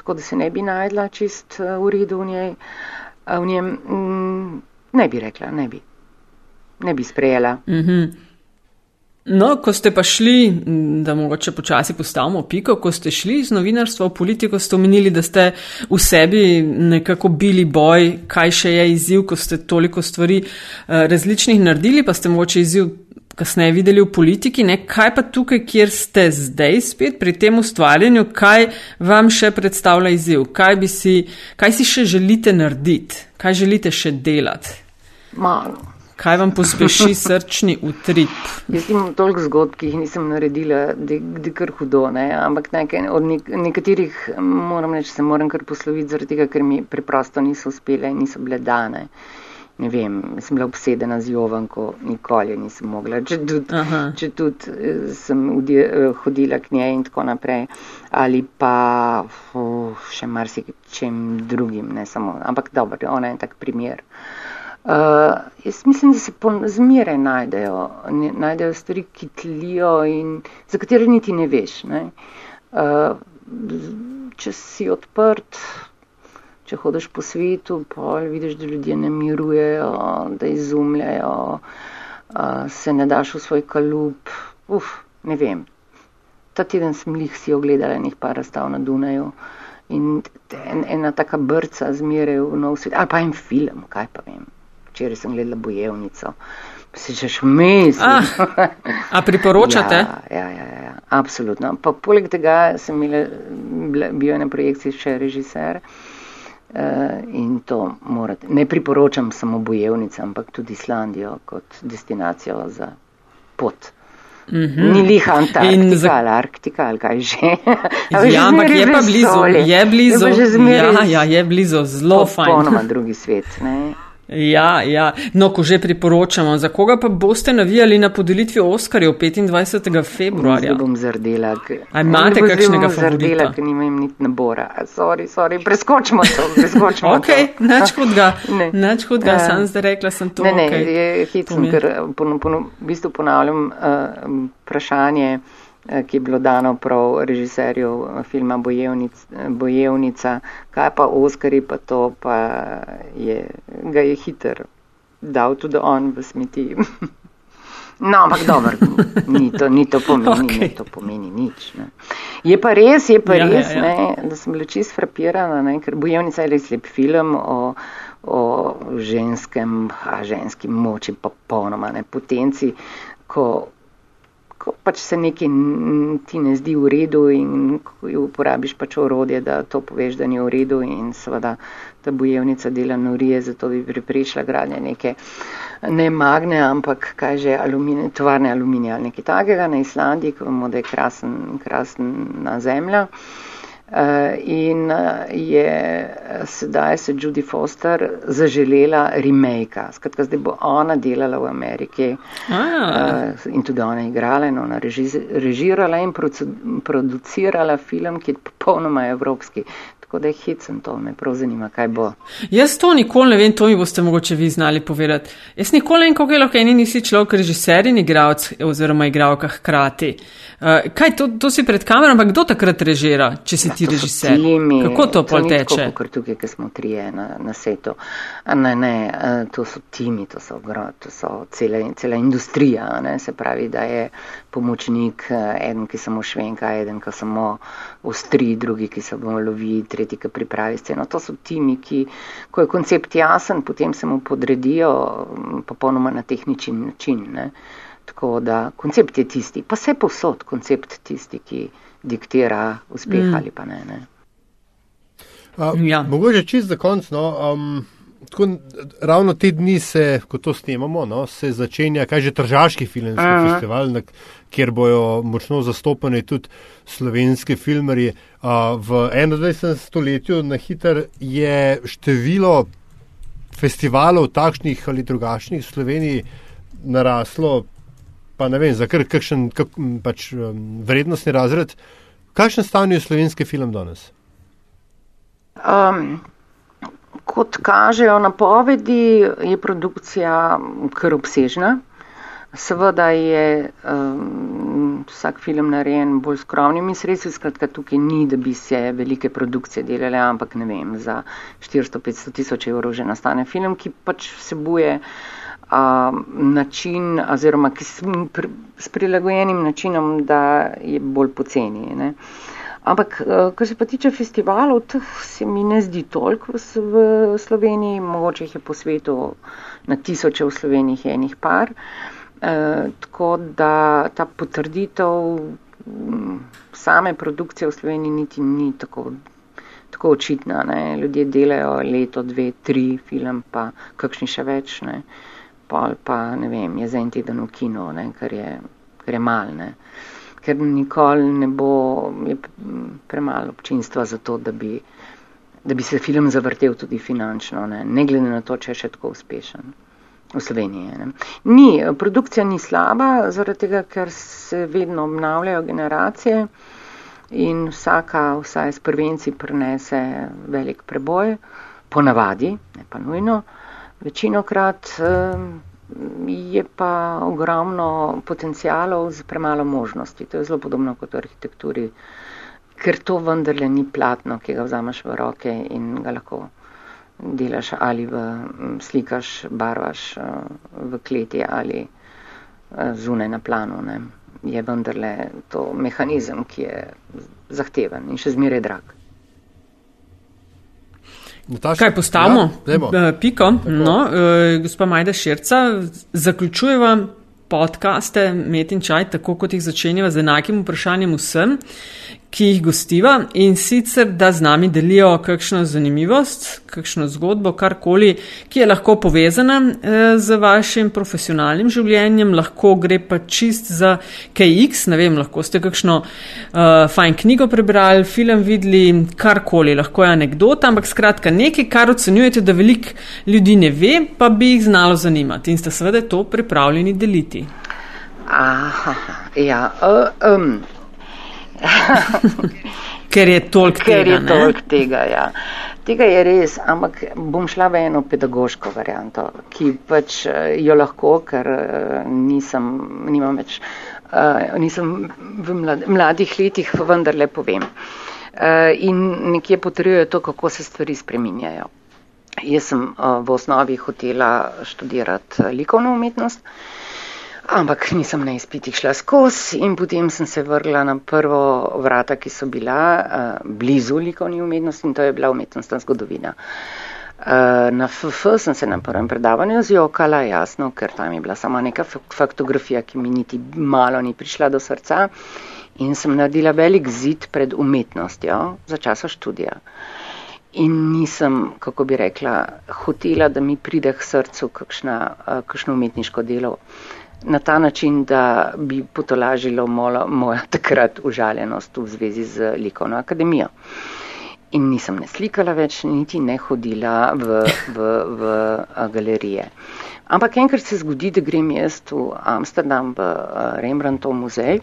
tako da se ne bi najdla čist uh, v redu v njej. A v njem mm, ne bi rekla, ne bi. Ne bi sprejela. No, ko ste pa šli, m, da mogoče počasi postavimo piko, ko ste šli iz novinarstva v politiko, ste omenili, da ste v sebi nekako bili boj, kaj še je izziv, ko ste toliko stvari eh, različnih naredili, pa ste mogoče izziv kasneje videli v politiki. Ne? Kaj pa tukaj, kjer ste zdaj spet pri tem ustvarjanju, kaj vam še predstavlja izziv, kaj, si, kaj si še želite narediti, kaj želite še delati, Malo. kaj vam pospeši srčni utrip. Jaz imam toliko zgodb, ki jih nisem naredila, da je kar hudo, ne? ampak nekaj, od nek, nekaterih moram reči, se moram kar posloviti, zaradi tega, ker mi preprosto niso uspele in niso bile dane. Ne vem, sem bila obsedena z Jovanko, nikoli nisem mogla, če tudi, Aha. če tudi eh, sem vdi, eh, hodila k njej in tako naprej, ali pa uf, še marsičem drugim, ne samo, ampak dobro, ona je tak primer. Uh, jaz mislim, da se zmeraj najdejo, ne, najdejo stvari, ki tlijo in za katere niti ne veš. Ne? Uh, če si odprt, če hodiš po svetu, pa vidiš, da ljudje ne mirujejo, da izumljajo, se ne daš v svoj kalup. Uf, ne vem. Ta teden sem jih si ogledala nekaj par razstav na Dunaju in en, ena taka brca zmeraj v nov svet, ali pa en film, kaj pa vem. Včeraj sem gledala bojevnico. Si češ vmes. Ah, a priporočate? Ja, ja, ja, ja, absolutno. Pa poleg tega sem imela, bila- bil je na projekciji še režiser uh, in to morate. Ne priporočam samo bojevnice, ampak tudi Islandijo kot destinacijo za pot. Mm -hmm. Ni liha In Antarktika za- ali Arktika ali kaj že. Ja, ampak je pa blizu, je blizu. Je pa že zmeraj Ja, ja, je blizu, zelo fajn. Popolnoma drugi svet. Ne? Ja, ja. No, ko že priporočamo, za koga pa boste navijali na podelitvi Oskarjev 25. februarja? Zdaj bom zardela. k- A imate kakšnega zardela, ker nimam niti nabora. Sorry, sorry, preskočimo to, preskočimo Ok, to. nič hudega, Ne. nič hudega, Ja. sam zdaj rekla sem to. Ne, ne, okej. je hitro, ker pon, pon, v bistvu ponavljam uh, vprašanje, uh, ki je bilo dano prav režiserju eh, filma Bojevnic, eh, Bojevnica, kaj pa Oskari, pa to pa je, ga je hiter dal tudi on v smeti. No, ampak dobro, ni to, ni to pomeni, okay. Ne, to pomeni nič. Ne. Je pa res, je pa Ja, ja, res, ja, ja. Ne, da sem bila čist frapirana, ne, ker Bojevnica je res lep film o, o ženskem, a ženski moči, popolnoma ne, potenci, ko, ko pač se nekaj ti ne zdi v redu in uporabiš pač orodje, da to poveš, da ni v redu in seveda ta bojevnica dela norije, zato bi pripričala gradnje neke ne magne, ampak kaj že aluminij, tovarne aluminija ali nekaj takega na Islandiji, ko vemo, da je krasen, krasna zemlja. Uh, in uh, je sedaj se Judy Foster zaželela remake, skratka zdaj bo ona delala v Ameriki uh, in tudi ona igrala in ona režirala in producirala film, ki je popolnoma evropski tako da je hecen to, me prav zanima, kaj bo. Jaz to nikoli ne vem, to mi boste mogoče vi znali povedati. Jaz nikoli ne vem, kako je lahko eni nisi človek, režiser in igralec oziroma igralka hkrati. Uh, kaj to, to si pred kamerom, ampak kdo takrat režira, če si ja, ti režiser? Timi, kako to pol teče? Kot tukaj, ki smo trije na, na setu. Ne, ne, uh, to so timi, to so, to so cela, cela industrija, ne, se pravi, da je pomočnik, uh, eden, ki samo švenka, eden, ki samo ostri, drugi, ki samo lovi, tretji, ki pripravi sceno. To so timi, ki, ko je koncept jasen, potem se mu podredijo popolnoma na tehnični način. Ne. Tako da koncept je tisti, pa se posod koncept tisti, ki diktira uspeh mm. ali pa ne. ne. A, ja. Mogoče čist za konc. No, um, tako, ravno te dni se, ko to snemamo, no, se začenja, kaj že Tržaški filmski Aha. festival, na, kjer bojo močno zastopani tudi slovenski filmari. Uh, v 21. stoletju na hiter je število festivalov takšnih ali drugačnih v Sloveniji naraslo pa ne vem, za kar, kakšen kak, pač, um, vrednostni razred. Kakšen stanju je slovenski film danes? Um, kot kažejo napovedi, je produkcija kar obsežna. Seveda je um, vsak film narejen bolj skromnimi sredstvi, skratka tukaj ni, da bi se velike produkcije delale, ampak ne vem, za 400-500 tisoč evrov že nastane film, ki pač vsebuje način, oziroma s prilagojenim načinom, da je bolj poceni. Ne. Ampak, kar se pa tiče festivalov, teh se mi ne zdi toliko v Sloveniji, mogoče jih je po svetu na tisoče, v Sloveniji je enih par. E, tako da ta potrditev same produkcije v Sloveniji niti ni tako, tako očitna. Ne. Ljudje delajo leto, dve, tri film, pa kakšni še več. Ne pol pa ne vem, je za en teden v kino, ne, ker je, ker je mal, ne. Ker nikoli ne bo, premalo občinstva za to, da bi, da bi se film zavrtel tudi finančno, ne, ne glede na to, če je še tako uspešen. V Sloveniji. Ne. Ni, produkcija ni slaba, zaradi tega, ker se vedno obnavljajo generacije in vsaka, vsaj s prvenci, prenese velik preboj, ponavadi, ne pa nujno. Večinokrat je pa ogromno potencijalov z premalo možnosti. To je zelo podobno kot v arhitekturi, ker to vendarle ni platno, ki ga vzameš v roke in ga lahko delaš ali v slikaš, barvaš v kleti ali zunaj na planu. Ne. Je vendarle to mehanizem, ki je zahteven in še zmeraj drag. Nataša, Kaj postavimo? Ja, Piko. No, uh, gospa Majda Širca, zaključujeva podkaste Met in Čaj, tako kot jih začenjava z enakim vprašanjem vsem ki jih gostiva in sicer, da z nami delijo kakšno zanimivost, kakšno zgodbo, karkoli, ki je lahko povezana eh, z vašim profesionalnim življenjem, lahko gre pa čist za KX, ne vem, lahko ste kakšno uh, fajn knjigo prebrali, film videli, karkoli, lahko je anekdota, ampak skratka nekaj, kar ocenjujete, da velik ljudi ne ve, pa bi jih znalo zanimati in ste seveda to pripravljeni deliti. Aha, ja. Uh, um. Ker je toliko Ker tega. Je tolk tega ja. Tega je res, ampak bom šla v eno pedagoško varianto, ki pač eh, jo lahko, ker eh, nisem, nimam več, uh, nisem v mladih letih, vendar le povem. In nekje potrjuje to, kako se stvari spreminjajo. Jaz sem v osnovi hotela študirati likovno umetnost. Uh, Ampak nisem na izpitih šla skozi in potem sem se vrgla na prvo vrata, ki so bila uh, blizu likovni umetnosti in to je bila umetnostna zgodovina. Uh, na FF sem se na prvem predavanju zjokala, jasno, ker tam je bila sama neka faktografija, ki mi niti malo ni prišla do srca in sem naredila velik zid pred umetnostjo za časa študija. In nisem, kako bi rekla, hotela, da mi pride k srcu kakšna, uh, kakšno umetniško delo na ta način, da bi potolažilo moja takrat užaljenost v zvezi z likovno akademijo. In nisem ne slikala več, niti ne hodila v, v, v galerije. Ampak enkrat se zgodi, da grem jaz v Amsterdam v Rembrandtov muzej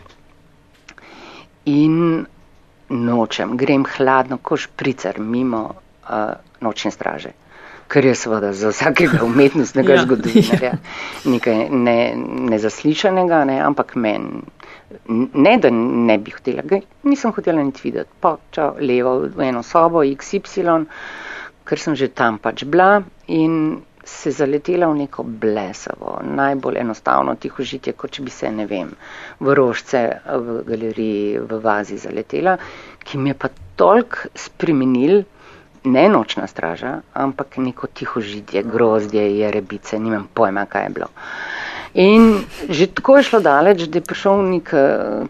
in nočem, grem hladno, ko špricer mimo uh, nočne straže kar je seveda za vsakega umetnostnega ja, zgodovinarja ja. nekaj ne, nezaslišanega, ne, ampak meni. Ne, da ne bi hotela, ga nisem hotela niti videti. Poča levo v eno sobo, XY, ker sem že tam pač bila in se zaletela v neko blesavo, najbolj enostavno tihožitje, kot če bi se, ne vem, v rožce v galeriji v vazi zaletela, ki mi je pa tolk spremenil, ne nočna straža, ampak neko tiho židje, grozdje, jerebice, nimam pojma, kaj je bilo. In že tako je šlo daleč, da je prišel nek,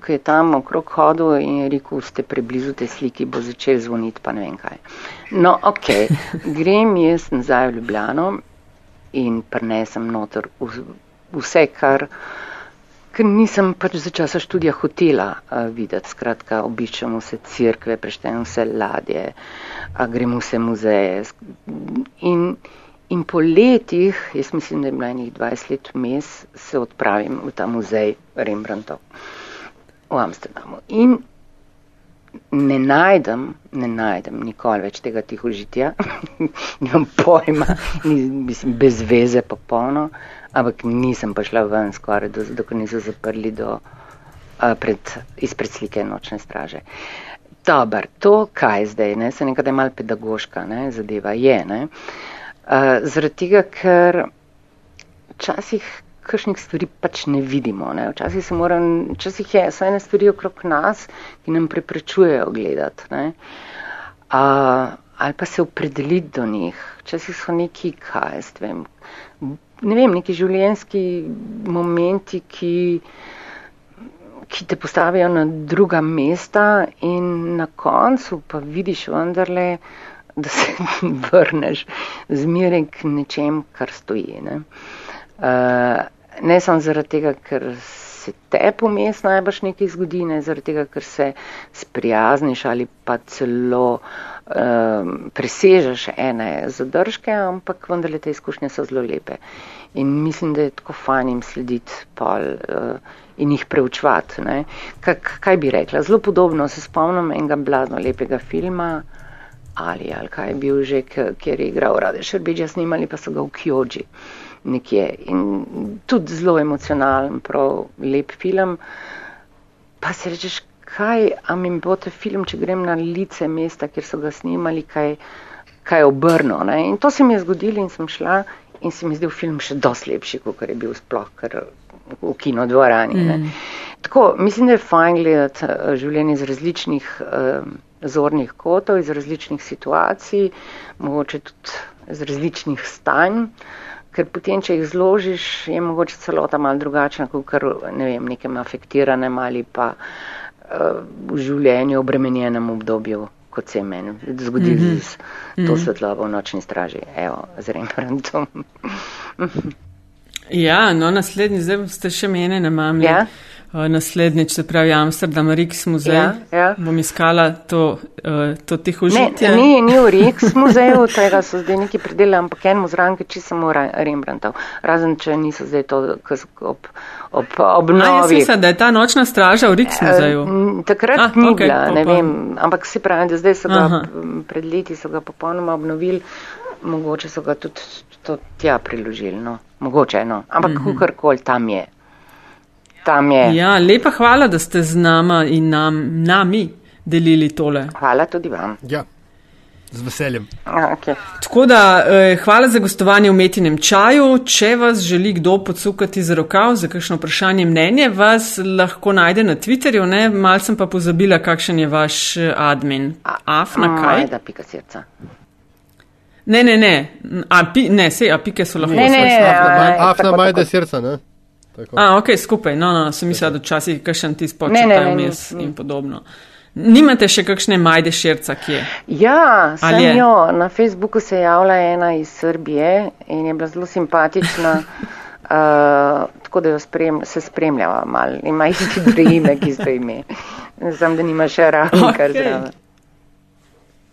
ki je tam okrog hodil in je rekel, ste preblizu te sliki, bo začel zvoniti, pa ne vem kaj. No, ok, grem jaz nazaj v Ljubljano in prenesem noter vse, kar ker nisem pač za časa študija hotela uh, videti. Skratka, obiščem vse crkve, preštejem vse ladje, uh, grem vse muzeje. In, in po letih, jaz mislim, da je bilo enih 20 let vmes, se odpravim v ta muzej Rembrandtov v Amsterdamu. In ne najdem, ne najdem nikoli več tega tihožitja, nimam pojma, mislim, bez veze popolno ampak nisem pa šla ven skoraj, dokler niso zaprli do, uh, pred, izpred slike nočne straže. Dobar, to kaj zdaj, ne, se nekaj mal pedagoška ne, zadeva je, ne, uh, zaradi tega, ker včasih kakšnih stvari pač ne vidimo, ne, včasih moram, včasih je, so ene stvari okrog nas, ki nam preprečujejo gledati, ne, uh, ali pa se opredeliti do njih, včasih so neki, kaj, s tem, ne vem, neki življenjski momenti, ki, ki te postavijo na druga mesta in na koncu pa vidiš vendarle, da se vrneš zmeraj k nečem, kar stoji. Ne, uh, ne samo zaradi tega, ker se te pomes najbrž nekaj zgodi, ne zaradi tega, ker se sprijazniš ali pa celo um, presežeš ene zadržke, ampak vendarle te izkušnje so zelo lepe. In mislim, da je tako fajn jim slediti pol uh, in jih preučvati. Kak, kaj bi rekla? Zelo podobno se spomnim enega blazno lepega filma. Ali, ali kaj je bil že, kjer je igral Rade Šerbeđa, snimali pa so ga v Kjođi nekje. In tudi zelo emocionalen, prav lep film. Pa si rečeš, kaj, mi bo ta film, če grem na lice mesta, kjer so ga snimali, kaj, kaj obrno. Ne? In to se mi je zgodilo in sem šla in se mi je zdel film še dosti lepši, kot je bil sploh v kino dvorani. Mm. Tako, mislim, da je fajn gledati uh, življenje iz različnih uh, zornih kotov, iz različnih situacij, mogoče tudi iz različnih stanj. Ker potem, če jih zložiš, je mogoče celota mal drugačna, kot kar ne vem, nekem afektiranem ali pa uh, v življenju obremenjenem obdobju, kot se je meni zgodilo mm -hmm. z to mm -hmm. svetlobo v nočni straži. Evo, z Rembrandtom. ja, no, naslednji, zdaj ste še mene na mami. Ja? Eh, naslednjič, se pravi Amsterdam, Riks muzej. Ja, ja. Bom iskala to, uh, to tiho življenje. Ne, ni, ni v Riks muzeju, tega so zdaj neki predelali, ampak en muzranke, či samo Rembrandtov. Razen, če niso zdaj to ob, ob obnovi. A, jaz mislim, da je ta nočna straža v Riks muzeju. Uh, takrat A, ni okay, bila, ne pa. vem, ampak si pravi, da zdaj so ga Aha. pred leti so ga popolnoma obnovili, mogoče so ga tudi to tja priložili, no. Mogoče, no. Ampak mm -hmm. kukorkoli tam je tam je. Ja, lepa hvala, da ste z nama in nam, nami delili tole. Hvala tudi vam. Ja. Z veseljem. Okay. Tako da, eh, hvala za gostovanje v metinem čaju. Če vas želi kdo podsukati z rokav za kakšno vprašanje mnenje, vas lahko najde na Twitterju. Ne? Mal sem pa pozabila, kakšen je vaš eh, admin. Afna kaj? Da, pika srca. Ne, ne, ne, a, pi, ne, se, a pike so lahko Ne, ne, ne, svoje a- Afna tako, majde tako. srca, ne? Tako. A, ok, skupaj, no, no, sem mislila, da včasih kakšen ti Ne, ne, spočitajo ne, vmes in podobno. Nimate še kakšne majde šerca, kje? Ja, Ali je? sem jo. Na Facebooku se je javila ena iz Srbije in je bila zelo simpatična. Uh, tako da jo sprem, se spremljava mal. Ima isti priimek, isto ime. Znam, da nima še ravno kar Okej. zraven.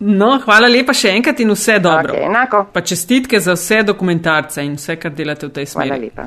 No, hvala lepa še enkrat in vse dobro. Okay, enako. Pa čestitke za vse dokumentarce in vse, kar delate v tej smeri. Hvala lepa.